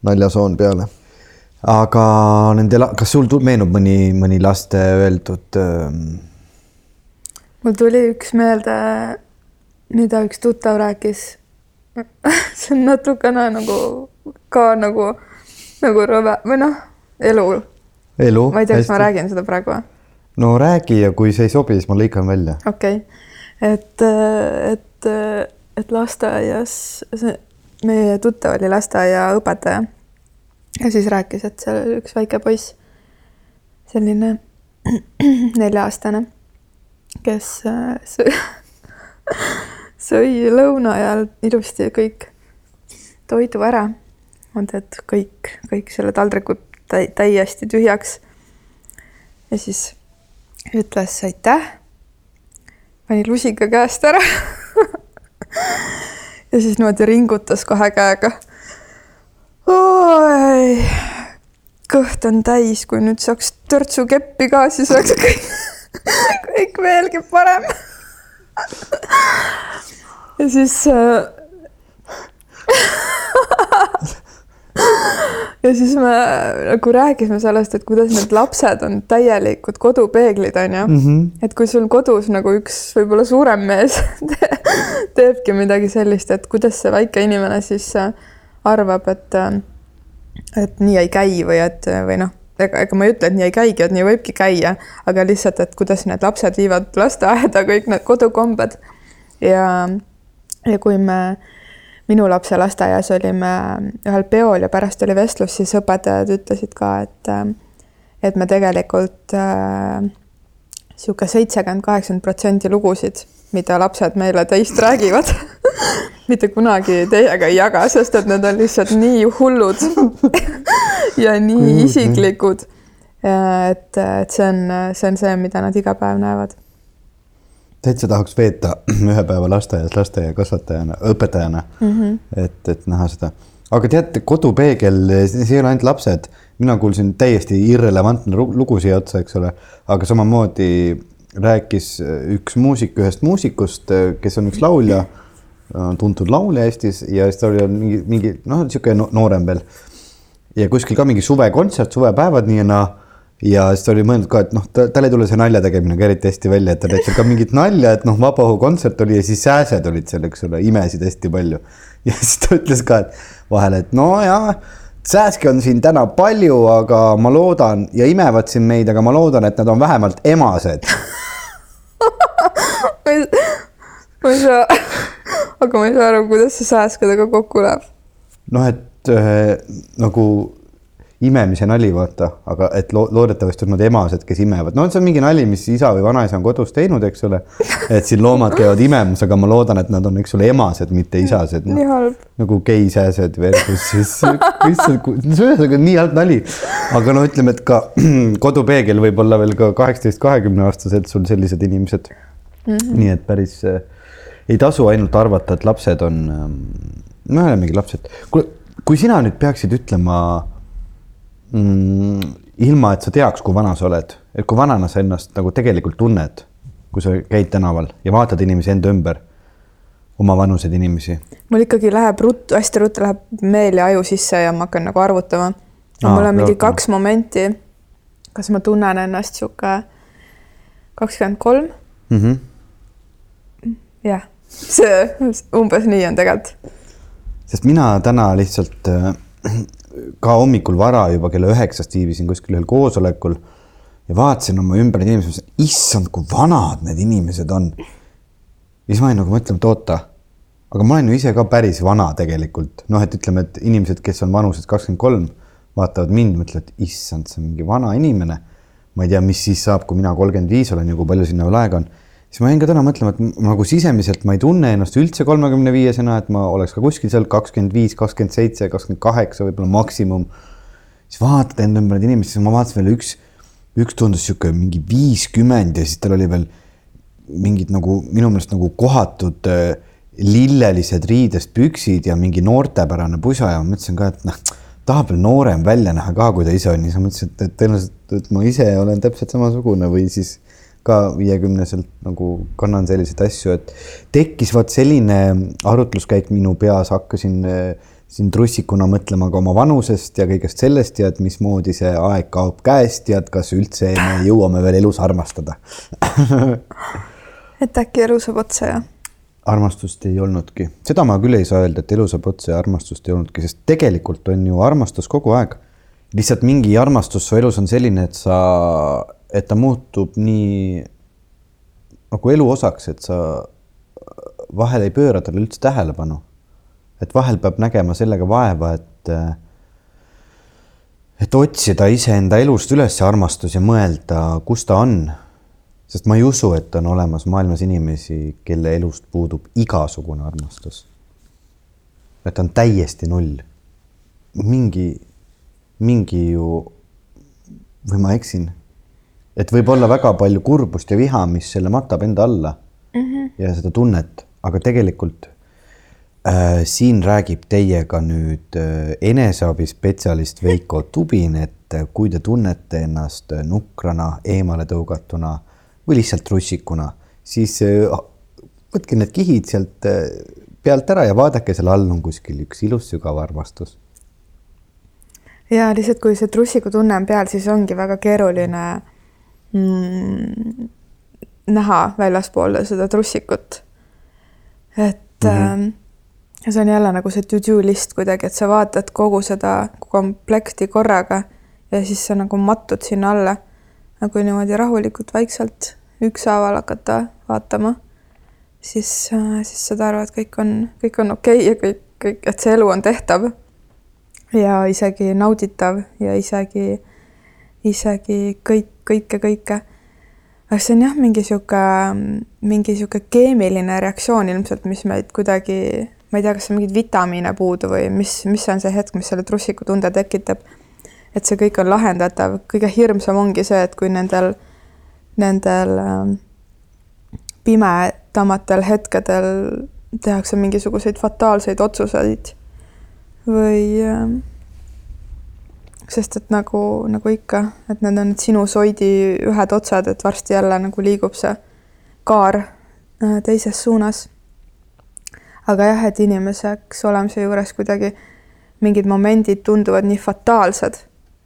naljasoon peale. aga nende, kas sul meenub mõni, mõni laste öeldud ähm...? mul tuli üks meelde, mida üks tuttav rääkis see on natukene nagu ka nagu, nagu rõve või noh elu. elu. ma ei tea, kas ma räägin seda praegu või? no räägi ja kui see ei sobi, siis ma lõikan välja. okei okay., et, et, et lasteaias, see meie tuttav oli lasteaiaõpetaja ja siis rääkis, et seal oli üks väike poiss, selline nelja-aastane, kes sõi, sõi lõuna ajal ilusti kõik toidu ära. On tead kõik, kõik selle taldrikud täiesti tühjaks. ja siis ütles aitäh, pani lusika käest ära ja siis niimoodi ringutas kahe käega. kõht on täis, kui nüüd saaks törtsukeppi ka, siis oleks kõik, kõik veelgi parem ja siis äh, ja siis me nagu rääkisime sellest, et kuidas need lapsed on täielikud kodupeeglid, on ju mm. -hmm. et kui sul kodus nagu üks võib-olla suurem mees teebki midagi sellist, et kuidas see väike inimene siis äh, arvab, et, äh, et nii ei käi või et või noh, ega, ega ma ei ütle, et nii ei käigi, et nii võibki käia, aga lihtsalt, et kuidas need lapsed viivad lasteaeda kõik need kodukombed ja, ja kui me minu lapse lasteaias olime ühel peol ja pärast oli vestlus, siis õpetajad ütlesid ka, et et me tegelikult niisugune äh, seitsekümmend, kaheksakümmend protsenti lugusid, mida lapsed meile teist räägivad mitte kunagi teiega ei jaga, sest et need on lihtsalt nii hullud ja nii isiklikud. et, et see on, see on see, mida nad iga päev näevad täitsa tahaks veeta ühe päeva lasteaias lasteaiakasvatajana, õpetajana mm, -hmm. et, et näha seda. aga teate, kodupeegel, see ei ole ainult lapsed, mina kuulsin täiesti irrelevantne lugu siia otsa, eks ole, aga samamoodi rääkis üks muusik ühest muusikust, kes on üks laulja, tuntud laulja Eestis ja siis ta oli mingi, mingi noh, niisugune noorem veel. ja kuskil ka mingi suvekontsert, suvepäevad nii ja naa ja siis ta oli mõelnud ka, et noh, tal ei tule see nalja tegemine ka eriti hästi välja, et ta teeb seal ka mingit nalja, et noh, vabaõhukontsert oli ja siis sääsed olid seal, eks ole, imesid hästi palju. ja siis ta ütles ka, et vahel, et no jaa, sääske on siin täna palju, aga ma loodan ja imevad siin meid, aga ma loodan, et nad on vähemalt emased ma ei saa, aga ma ei saa aru, kuidas see sääskedega kokku läheb. noh, et äh, nagu imemise nali, vaata, aga et lo loodetavasti on nad emased, kes imevad. no see on mingi nali, mis isa või vanaisa on kodus teinud, eks ole. et siin loomad käivad imemas, aga ma loodan, et nad on, eks ole, emased, mitte isased no.. nii halb. nagu geisääsed versus siis, ühesõnaga nii halb nali. aga no ütleme, et ka kodupeegel võib olla veel ka kaheksateist, kahekümne aastased sul sellised inimesed mm. -hmm. nii et päris äh, ei tasu ainult arvata, et lapsed on äh,, me olemegi lapsed. kuule, kui sina nüüd peaksid ütlema mm, ilma, et sa teaks, kui vana sa oled, et kui vanana sa ennast nagu tegelikult tunned, kui sa käid tänaval ja vaatad inimesi enda ümber, oma vanuseid inimesi? mul ikkagi läheb ruttu, hästi ruttu läheb meel ja aju sisse ja ma hakkan nagu arvutama. mul on mingi kaks momenti, kas ma tunnen ennast sihuke kakskümmend kolm. Mhm. jah, see umbes nii on tegelikult. sest mina täna lihtsalt äh, ka hommikul vara juba kella üheksast viibisin kuskil ühel koosolekul ja vaatasin oma ümber neid inimesi, issand, kui vanad need inimesed on. ja siis ma olin nagu mõtlema, et oota, aga ma olen ju ise ka päris vana tegelikult, noh, et ütleme, et inimesed, kes on vanuses kakskümmend kolm, vaatavad mind, mõtlevad, issand, see on mingi vana inimene. ma ei tea, mis siis saab, kui mina kolmkümmend viis olen ja kui palju sinna veel aega on siis ma jäin ka täna mõtlema, et nagu sisemiselt ma ei tunne ennast üldse kolmekümne viiesena, et ma oleks ka kuskil seal kakskümmend viis, kakskümmend seitse, kakskümmend kaheksa võib-olla maksimum. siis vaatad enda ümber neid inimesi, siis ma vaatasin veel üks, üks tundus sihuke mingi viiskümmend ja siis tal oli veel mingid nagu minu meelest nagu kohatud äh, lillelised riidest püksid ja mingi noortepärane pusa ja ma mõtlesin ka, et noh, tahab veel noorem välja näha ka, kui ta ise on, siis ma mõtlesin, et, et tõenäoliselt, et ma ise olen täpselt samasugune või siis ka viiekümneselt nagu kannan selliseid asju, et tekkis vot selline arutluskäik minu peas, hakkasin äh, siin trussikuna mõtlema ka oma vanusest ja kõigest sellest ja et mismoodi see aeg kaob käest ja et kas üldse me jõuame veel elus armastada et äkki elu saab otsa ja? armastust ei olnudki, seda ma küll ei saa öelda, et elu saab otsa ja armastust ei olnudki, sest tegelikult on ju armastus kogu aeg. lihtsalt mingi armastus su elus on selline, et sa et ta muutub nii nagu elu osaks, et sa vahel ei pööra talle üldse tähelepanu. et vahel peab nägema sellega vaeva, et et otsida iseenda elust üles armastus ja mõelda, kus ta on. sest ma ei usu, et on olemas maailmas inimesi, kelle elust puudub igasugune armastus. et on täiesti null. mingi, mingi ju, või ma eksin et võib olla väga palju kurbust ja viha, mis selle matab enda alla mm -hmm. ja seda tunnet, aga tegelikult äh, siin räägib teiega nüüd äh, eneseabispetsialist Veiko Tubin, et äh, kui te tunnete ennast äh, nukrana, eemale tõugatuna või lihtsalt russikuna, siis äh, võtke need kihid sealt äh, pealt ära ja vaadake, seal all on kuskil üks ilus sügav armastus. ja lihtsalt, kui see trussiku tunne on peal, siis ongi väga keeruline mm, näha väljaspool seda trussikut. et mm -hmm. äh, see on jälle nagu see to-do list kuidagi, et sa vaatad kogu seda komplekti korraga ja siis sa nagu mattud sinna alla nagu niimoodi rahulikult, vaikselt ükshaaval hakata vaatama, siis äh,, siis saad aru, et kõik on, kõik on okei okay ja kõik, kõik, et see elu on tehtav ja isegi nauditav ja isegi, isegi kõik kõike, kõike. aga see on jah, mingi sihuke, mingi sihuke keemiline reaktsioon ilmselt, mis meid kuidagi, ma ei tea, kas on mingeid vitamiine puudu või mis, mis on see hetk, mis selle trussiku tunde tekitab. et see kõik on lahendatav, kõige hirmsam ongi see, et kui nendel, nendel ähm, pimedamatel hetkedel tehakse mingisuguseid fataalseid otsuseid või ähm, sest et nagu, nagu ikka, et need on sinusoidi ühed otsad, et varsti jälle nagu liigub see kaar äh, teises suunas. aga jah, et inimeseks olemise juures kuidagi mingid momendid tunduvad nii fataalsed.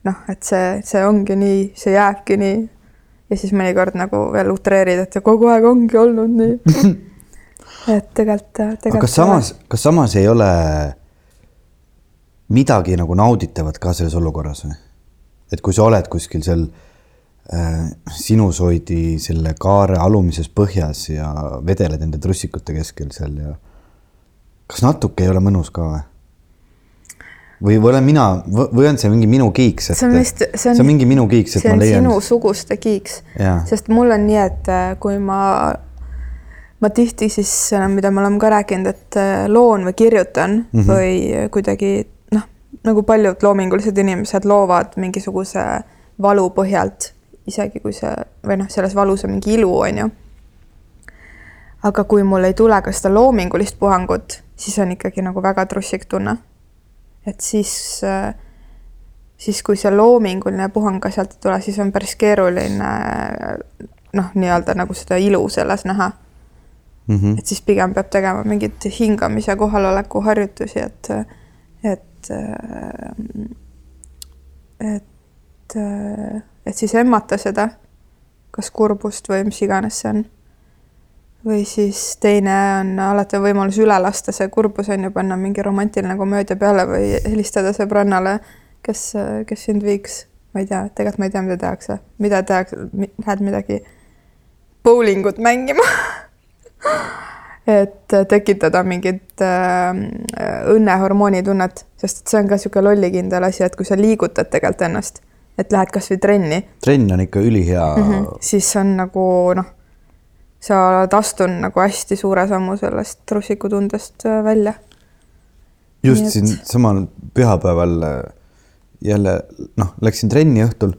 noh, et see, see ongi nii, see jääbki nii. ja siis mõnikord nagu veel utreerid, et kogu aeg ongi olnud nii et tegelikult, tegelikult. aga samas, kas samas ei ole midagi nagu nauditavat ka selles olukorras või? et kui sa oled kuskil seal äh, sinusoidi selle kaare alumises põhjas ja vedeled nende trussikute keskel seal ja kas natuke ei ole mõnus ka või? või, või olen mina või on see mingi minu kiiks, et see on vist, see on, mingi minu kiiks, et ma leian. sinusuguste kiiks, sest mul on nii, et äh, kui ma, ma tihti siis, mida me oleme ka rääkinud, et äh, loon või kirjutan mm -hmm. või kuidagi nagu paljud loomingulised inimesed loovad mingisuguse valu põhjalt, isegi kui see või noh, selles valus on mingi ilu, on ju. aga kui mul ei tule ka seda loomingulist puhangut, siis on ikkagi nagu väga trussik tunne et siis, äh, siis kui see loominguline puhang ka sealt ei tule, siis on päris keeruline noh, nii-öelda nagu seda ilu selles näha mm. -hmm. et siis pigem peab tegema mingeid hingamise kohaloleku harjutusi, et, et, et, et siis emmata seda, kas kurbust või mis iganes see on. Või siis teine on alati võimalus üle lasta see kurbus on ju, panna mingi romantiline komöödia peale või helistada sõbrannale, kes, kes sind viiks, ma ei tea, tegelikult ma ei tea, mida tehakse, mida tehakse, lähed midagi bowlingut mängima et tekitada mingit äh, õnnehormooni tunnet, sest et see on ka niisugune lollikindel asi, et kui sa liigutad tegelikult ennast, et lähed kasvõi trenni. trenn on ikka ülihea mm. -hmm. siis on nagu noh sa oled astunud nagu hästi suure sammu sellest russikutundest äh, välja. just et... siin samal pühapäeval äh, jälle noh, läksin trenni õhtul.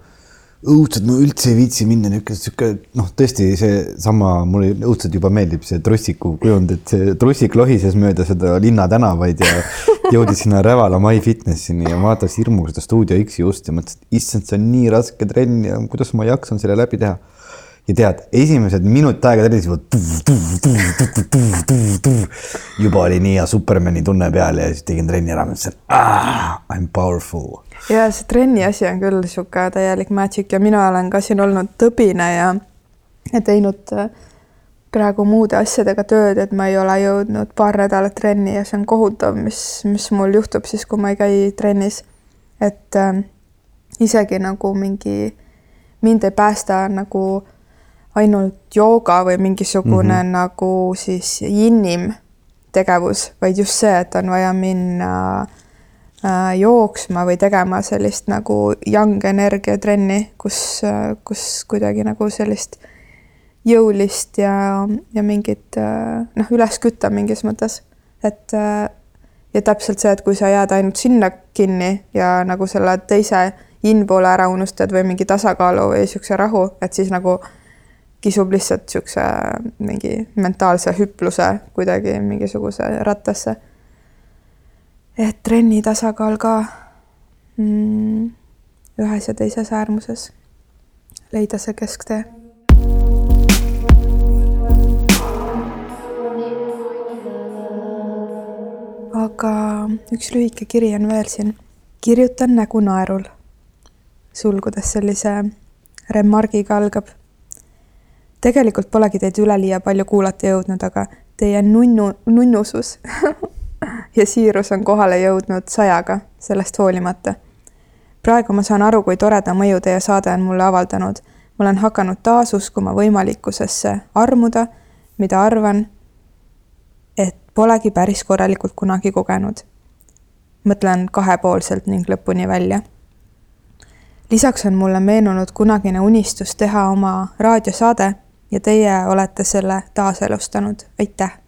Õudselt, ma üldse ei viitsi minna niisugune, sihuke noh, tõesti seesama, mulle õudselt juba meeldib see trussiku kujund, et see trussik lohises mööda seda linnatänavaid ja jõudis sinna Rävala My Fitnessini ja vaatas hirmuga seda Stuudio X-i ust ja mõtlesin, et issand, see on nii raske trenn ja kuidas ma jaksan selle läbi teha ja tead, esimesed minut aega trennis juba oli nii hea Supermani tunne peal ja siis tegin trenni ära, mõtlesin ah,, I m powerful. ja see trenni asi on küll sihuke täielik magic ja mina olen ka siin olnud tõbine ja, ja teinud äh, praegu muude asjadega tööd, et ma ei ole jõudnud paar nädalat trenni ja see on kohutav, mis, mis mul juhtub siis, kui ma ei käi trennis. et äh, isegi nagu mingi, mind ei päästa nagu ainult jooga või mingisugune mm -hmm. nagu siis jinnim tegevus, vaid just see, et on vaja minna äh, jooksma või tegema sellist nagu young energia trenni, kus äh,, kus kuidagi nagu sellist jõulist ja, ja mingit äh, noh, üles kütta mingis mõttes, et äh, ja täpselt see, et kui sa jääd ainult sinna kinni ja nagu selle teise in poole ära unustad või mingi tasakaalu või niisuguse rahu, et siis nagu kisub lihtsalt niisuguse mingi mentaalse hüpluse kuidagi mingisuguse rattasse. et trenni tasakaal ka mm, ühes ja teises äärmuses, leida see kesktee. aga üks lühike kiri on veel siin. kirjutan nägu naerul. sulgudes sellise remargiga algab tegelikult polegi teid üleliia palju kuulata jõudnud, aga teie nunnu, nunnusus ja siirus on kohale jõudnud sajaga, sellest hoolimata. praegu ma saan aru, kui toreda mõju teie saade on mulle avaldanud. ma olen hakanud taas uskuma võimalikkusesse armuda, mida arvan, et polegi päris korralikult kunagi kogenud. mõtlen kahepoolselt ning lõpuni välja lisaks on mulle meenunud kunagine unistus teha oma raadiosaade ja teie olete selle taaselustanud, aitäh.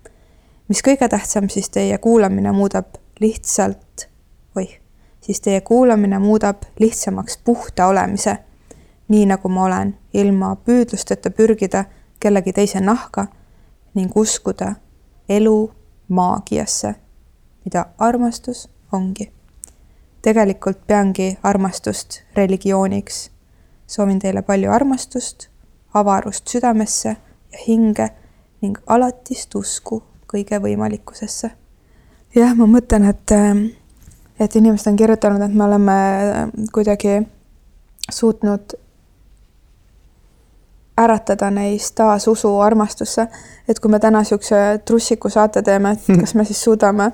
mis kõige tähtsam, siis teie kuulamine muudab lihtsalt, oih, siis teie kuulamine muudab lihtsamaks puhta olemise, nii nagu ma olen, ilma püüdlusteta pürgida kellegi teise nahka ning uskuda elu maagiasse, mida armastus ongi. tegelikult peangi armastust religiooniks. soovin teile palju armastust avarust südamesse ja hinge ning alatist usku kõige võimalikkusesse. jah, ma mõtlen, et, et inimesed on kirjutanud, et me oleme kuidagi suutnud äratada neis taas usu armastusse. et kui me täna niisuguse trussiku saate teeme, et kas me siis suudame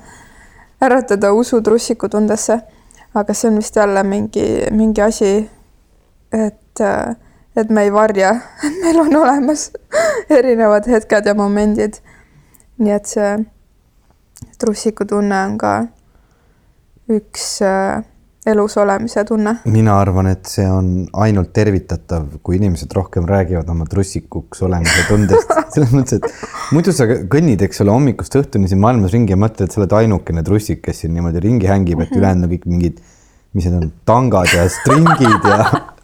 äratada usu trussiku tundesse. aga see on vist jälle mingi, mingi asi, et, et me ei varja, et meil on olemas erinevad hetked ja momendid. nii et see trussiku tunne on ka üks äh, elus olemise tunne. mina arvan, et see on ainult tervitatav, kui inimesed rohkem räägivad oma trussikuks olemise tundest. selles mõttes, et muidu sa kõnnid, eks ole, hommikust õhtuni siin maailmas ringi ja mõtled, sa oled ainukene trussik, kes siin niimoodi ringi hängib, et ülejäänud on kõik mingid, mis need on, tangad ja stringid ja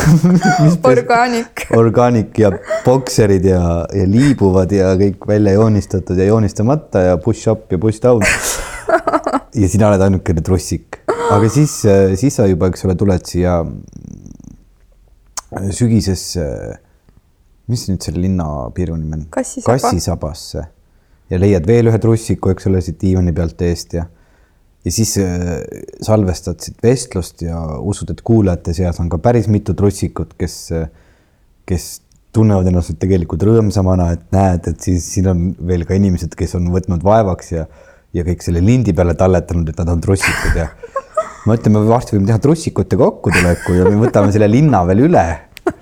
orgaanik. orgaanik ja bokserid ja, ja liibuvad ja kõik välja joonistatud ja joonistamata ja push-up ja push-down. ja sina oled ainukene trussik aga siis, siis sa juba, eks ole, tuled siia sügisesse, mis nüüd selle linnapiiru nimi on? Kassisaba. kassisabasse ja leiad veel ühe trussiku, eks ole, siit diivani pealt eest ja ja siis äh, salvestad siit vestlust ja usud, et kuulajate seas on ka päris mitu trussikut, kes, kes tunnevad ennast tegelikult rõõmsamana, et näed, et siis siin on veel ka inimesed, kes on võtnud vaevaks ja ja kõik selle lindi peale talletanud, et nad on trussikud ja ma ütlen, me varsti võime teha trussikute kokkutuleku ja me võtame selle linna veel üle,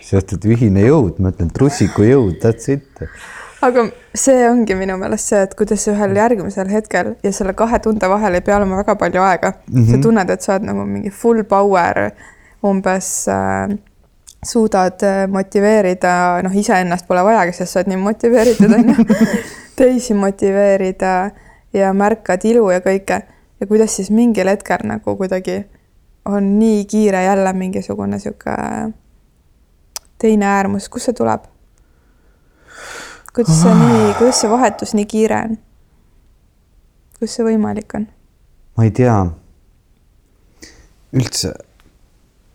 sest et ühine jõud, ma ütlen trussiku jõud, that's it. Aga see ongi minu meelest see, et kuidas ühel järgmisel hetkel ja selle kahe tunde vahel ei pea olema väga palju aega mm, -hmm. sa mhm. tunned, et sa oled nagu mingi full power umbes äh, suudad äh, motiveerida, noh, iseennast pole vajagi, sest sa oled nii motiveeritud, on ju, teisi motiveerida ja märkad ilu ja kõike ja kuidas siis mingil hetkel nagu kuidagi on nii kiire jälle mingisugune sihuke teine äärmus, kust see tuleb? Kuidas see nii, kuidas see vahetus nii kiire on? kuidas see võimalik on? ma ei tea. üldse,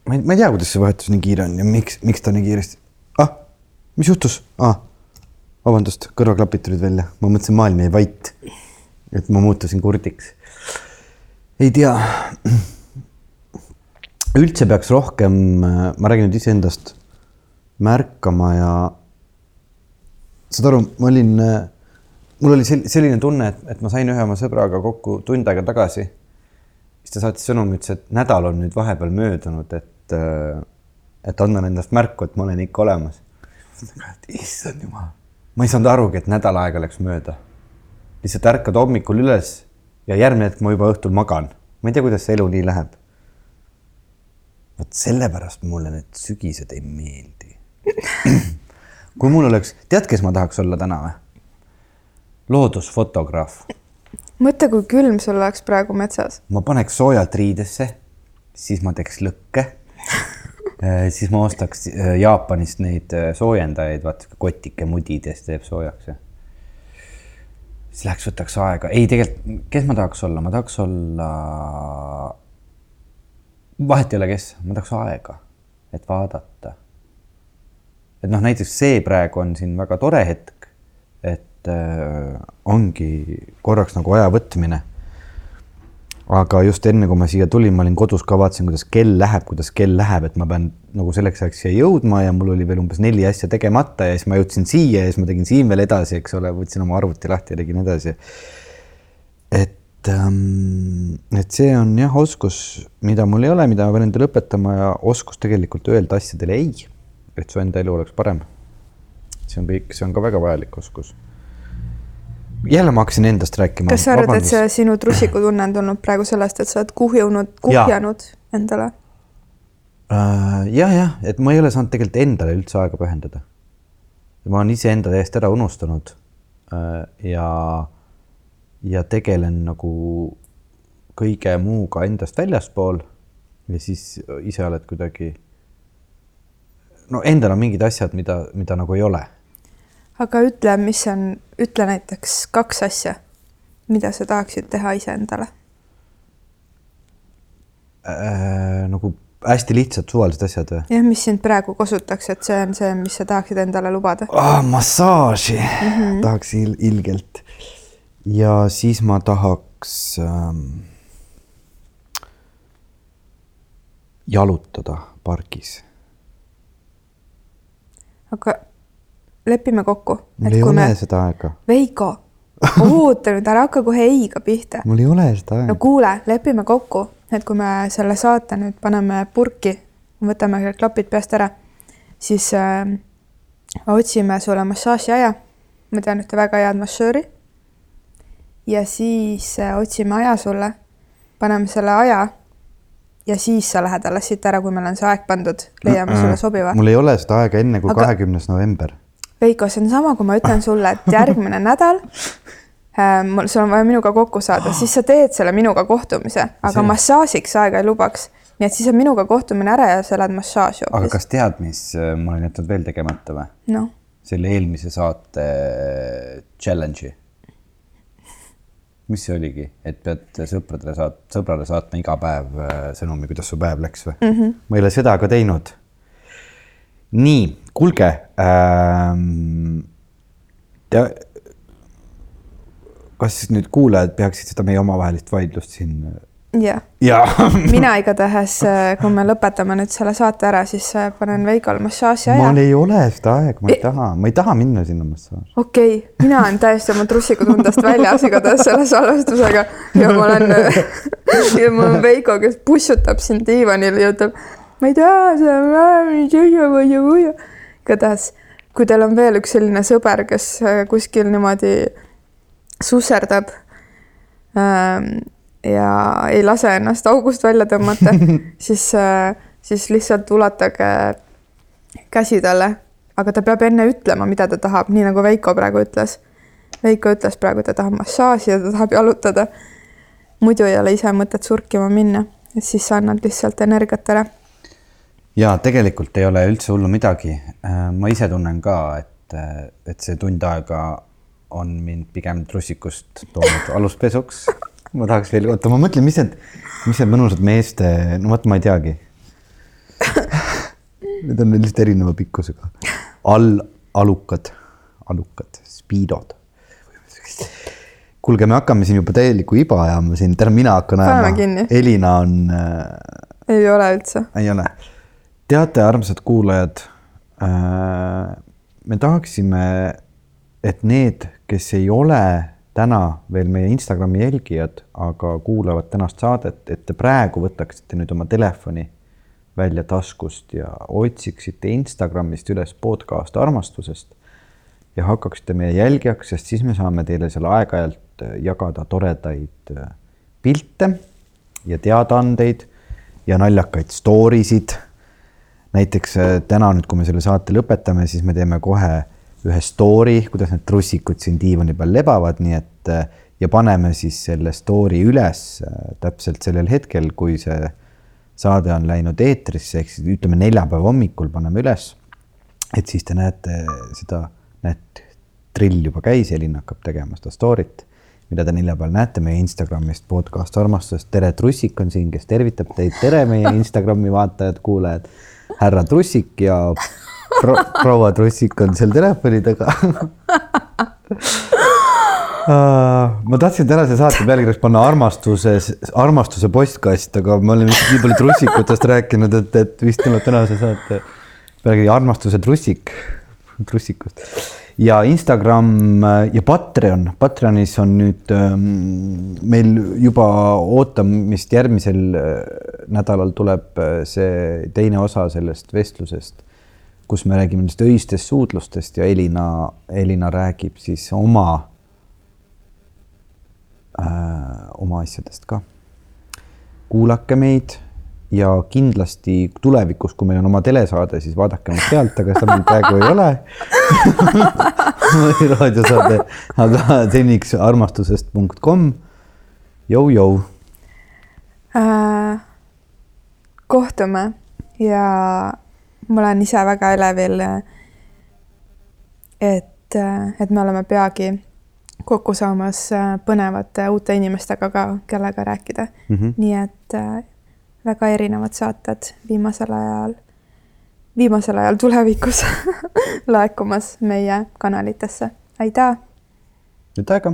ma ei, ma ei tea, kuidas see vahetus nii kiire on ja miks, miks ta nii kiiresti. ah, mis juhtus ah,? vabandust, kõrvaklapid tulid välja, ma mõtlesin, maailm jäi vait. et ma muutusin kurdiks ei tea. üldse peaks rohkem, ma räägin nüüd iseendast, märkama ja saad aru, ma olin, mul oli selline tunne, et, et ma sain ühe oma sõbraga kokku tund aega tagasi. siis ta saatis sõnumi, ütles, et nädal on nüüd vahepeal möödunud, et, et annan endast märku, et ma olen ikka olemas. issand jumal, ma ei saanud arugi, et nädal aega läks mööda. lihtsalt ärkad hommikul üles ja järgmine hetk ma juba õhtul magan. ma ei tea, kuidas see elu nii läheb. vot sellepärast mulle need sügised ei meeldi kui mul oleks, tead, kes ma tahaks olla täna või? loodusfotograaf. mõtle, kui külm sul oleks praegu metsas. ma paneks soojalt riidesse, siis ma teeks lõkke siis ma ostaks äh, Jaapanist neid äh, soojendajaid, vaata kotike mudidest teeb soojaks siis läheks, võtaks aega, ei tegelikult, kes ma tahaks olla, ma tahaks olla. vahet ei ole, kes, ma tahaks aega, et vaadata. Et noh, näiteks see praegu on siin väga tore hetk, et äh, ongi korraks nagu aja võtmine aga just enne, kui ma siia tulin, ma olin kodus ka, vaatasin, kuidas kell läheb, kuidas kell läheb, et ma pean nagu selleks ajaks siia jõudma ja mul oli veel umbes neli asja tegemata ja siis ma jõudsin siia ja siis ma tegin siin veel edasi, eks ole, võtsin oma arvuti lahti ja tegin edasi. et ähm,, et see on jah, oskus, mida mul ei ole, mida ma pean endale õpetama ja oskus tegelikult öelda asjadele ei, et su enda elu oleks parem. see on kõik, see on ka väga vajalik oskus jälle ma hakkasin endast rääkima. kas sa arvad, et see sinu trussikutunne on tulnud praegu sellest, et sa oled kuhjunud, kuhjanud ja. endale uh,? jah, jah, et ma ei ole saanud tegelikult endale üldse aega pühendada. ma olen iseenda täiesti ära unustanud uh,. ja, ja tegelen nagu kõige muuga endast väljaspool ja siis ise oled kuidagi. No endal on mingid asjad, mida, mida nagu ei ole aga ütle, mis on, ütle näiteks kaks asja, mida sa tahaksid teha iseendale äh,. nagu hästi lihtsad suvalised asjad või? jah, mis sind praegu kosutaks, et see on see, mis sa tahaksid endale lubada ah,. massaaži mm -hmm. tahaks il ilgelt. ja siis ma tahaks ähm,, jalutada pargis. Aga lepime kokku. mul ei ole me... seda aega, Veiko, oota nüüd, ära hakka kohe ei-ga pihta. mul ei ole seda no aega. kuule, lepime kokku, et kui me selle saate nüüd paneme purki, võtame klapid peast ära, siis äh, otsime sulle massaažiaja. ma tean ühte väga head massööri. ja siis äh, otsime aja sulle, paneme selle aja ja siis sa lähed alles siit ära, kui meil on see aeg pandud, leiame sulle sobiva. mul ei ole seda aega enne kui Aga- kahekümnes november. Veiko, see on sama, kui ma ütlen sulle, et järgmine nädal äh, mul, sul on vaja minuga kokku saada, siis sa teed selle minuga kohtumise, aga See- massaažiks aega ei lubaks. nii et siis on minuga kohtumine ära ja sa lähed massaaži aga hoopis. kas tead, mis äh, ma olen jätnud veel tegemata või? noh, selle eelmise saate challenge'i. Mis see oligi, et pead sõpradele saat-, sõbrale saatma iga päev äh, sõnumi, kuidas su päev läks või mm? -hmm. ma ei ole seda ka teinud. nii, kuulge ähm,. Kas nüüd kuulajad peaksid seda meie omavahelist vaidlust siin? jah. jaa. mina igatahes, kui me lõpetame nüüd selle saate ära, siis äh, panen Veikole massaaži aja mul. ei ole seda aega, ma ei taha, ma ei taha minna sinna massaaži. okei okay,, mina olen täiesti oma trussikutundest väljas igatahes selle salvestusega ja ma olen ja mul on Veiko, kes pussutab sind diivanil ja ütleb, ma ei taha seda. igatahes, kui teil on veel üks selline sõber, kes äh, kuskil niimoodi susserdab ähm, ja ei lase ennast august välja tõmmata, siis, siis lihtsalt ulatage käsi talle, aga ta peab enne ütlema, mida ta tahab, nii nagu Veiko praegu ütles. Veiko ütles praegu, ta tahab massaaži ja ta tahab jalutada. muidu ei ole ise mõtet surkima minna, et siis sa annad lihtsalt energiat ära. ja tegelikult ei ole üldse hullu midagi. ma ise tunnen ka, et, et see tund aega on mind pigem trussikust toonud aluspesuks. Ma tahaks veel, oota, ma mõtlen, mis need, mis need mõnusad meeste, no vot, ma ei teagi. Need on lihtsalt erineva pikkusega. all, alukad, alukad, spiidod. kuulge, me hakkame siin juba täielikku iba ajama siin, tähendab, mina hakkan ajama. Elina on äh, ei ole üldse. ei ole. teate, armsad kuulajad, me tahaksime, et need, kes ei ole täna veel meie Instagrami jälgijad, aga kuulavad tänast saadet, et te praegu võtaksite nüüd oma telefoni välja taskust ja otsiksite Instagramist üles podcast armastusest ja hakkaksite meie jälgijaks, sest siis me saame teile seal aeg-ajalt äh, jagada toredaid äh, pilte ja teadaandeid ja naljakaid story sid. näiteks äh, täna nüüd, kui me selle saate lõpetame, siis me teeme kohe ühe story, kuidas need trussikud siin diivani peal lebavad, nii et äh, ja paneme siis selle story üles äh, täpselt sellel hetkel, kui see saade on läinud eetrisse, ehk siis ütleme neljapäeva hommikul paneme üles. et siis te näete seda, näed, drill juba käis, Elin hakkab tegema seda story't, mida te neljapäeval näete meie Instagramist podcast armastusest. tere, Trussik on siin, kes tervitab teid, tere, meie Instagrami vaatajad-kuulajad. härra Trussik ja pro proua Trussik on seal telefoni taga ma tahtsin tänase saate pealkirjaks panna armastuse, armastuse postkast, aga me oleme nii palju trussikutest rääkinud, et, et vist tuleb tänase saate pealkiri armastuse trussik, trussikust. ja Instagram ja Patreon, Patreonis on nüüd ähm, meil juba ootamist järgmisel äh, nädalal tuleb äh, see teine osa sellest vestlusest, kus me räägime nendest öistest suudlustest ja Elina, Elina räägib siis oma äh, oma asjadest ka. kuulake meid ja kindlasti tulevikus, kui meil on oma telesaade, siis vaadake meid sealt, aga seda meil praegu ei ole. raadiosaade, aga seniks armastusest.com. Jou-jou. Äh, kohtume ja ma olen ise väga elevil, et, et me oleme peagi kokku saamas äh, põnevate uute inimestega ka, kellega rääkida mm. -hmm. nii et väga erinevad saated viimasel ajal, viimasel ajal tulevikus laekumas meie kanalitesse. aitäh! nüüd aega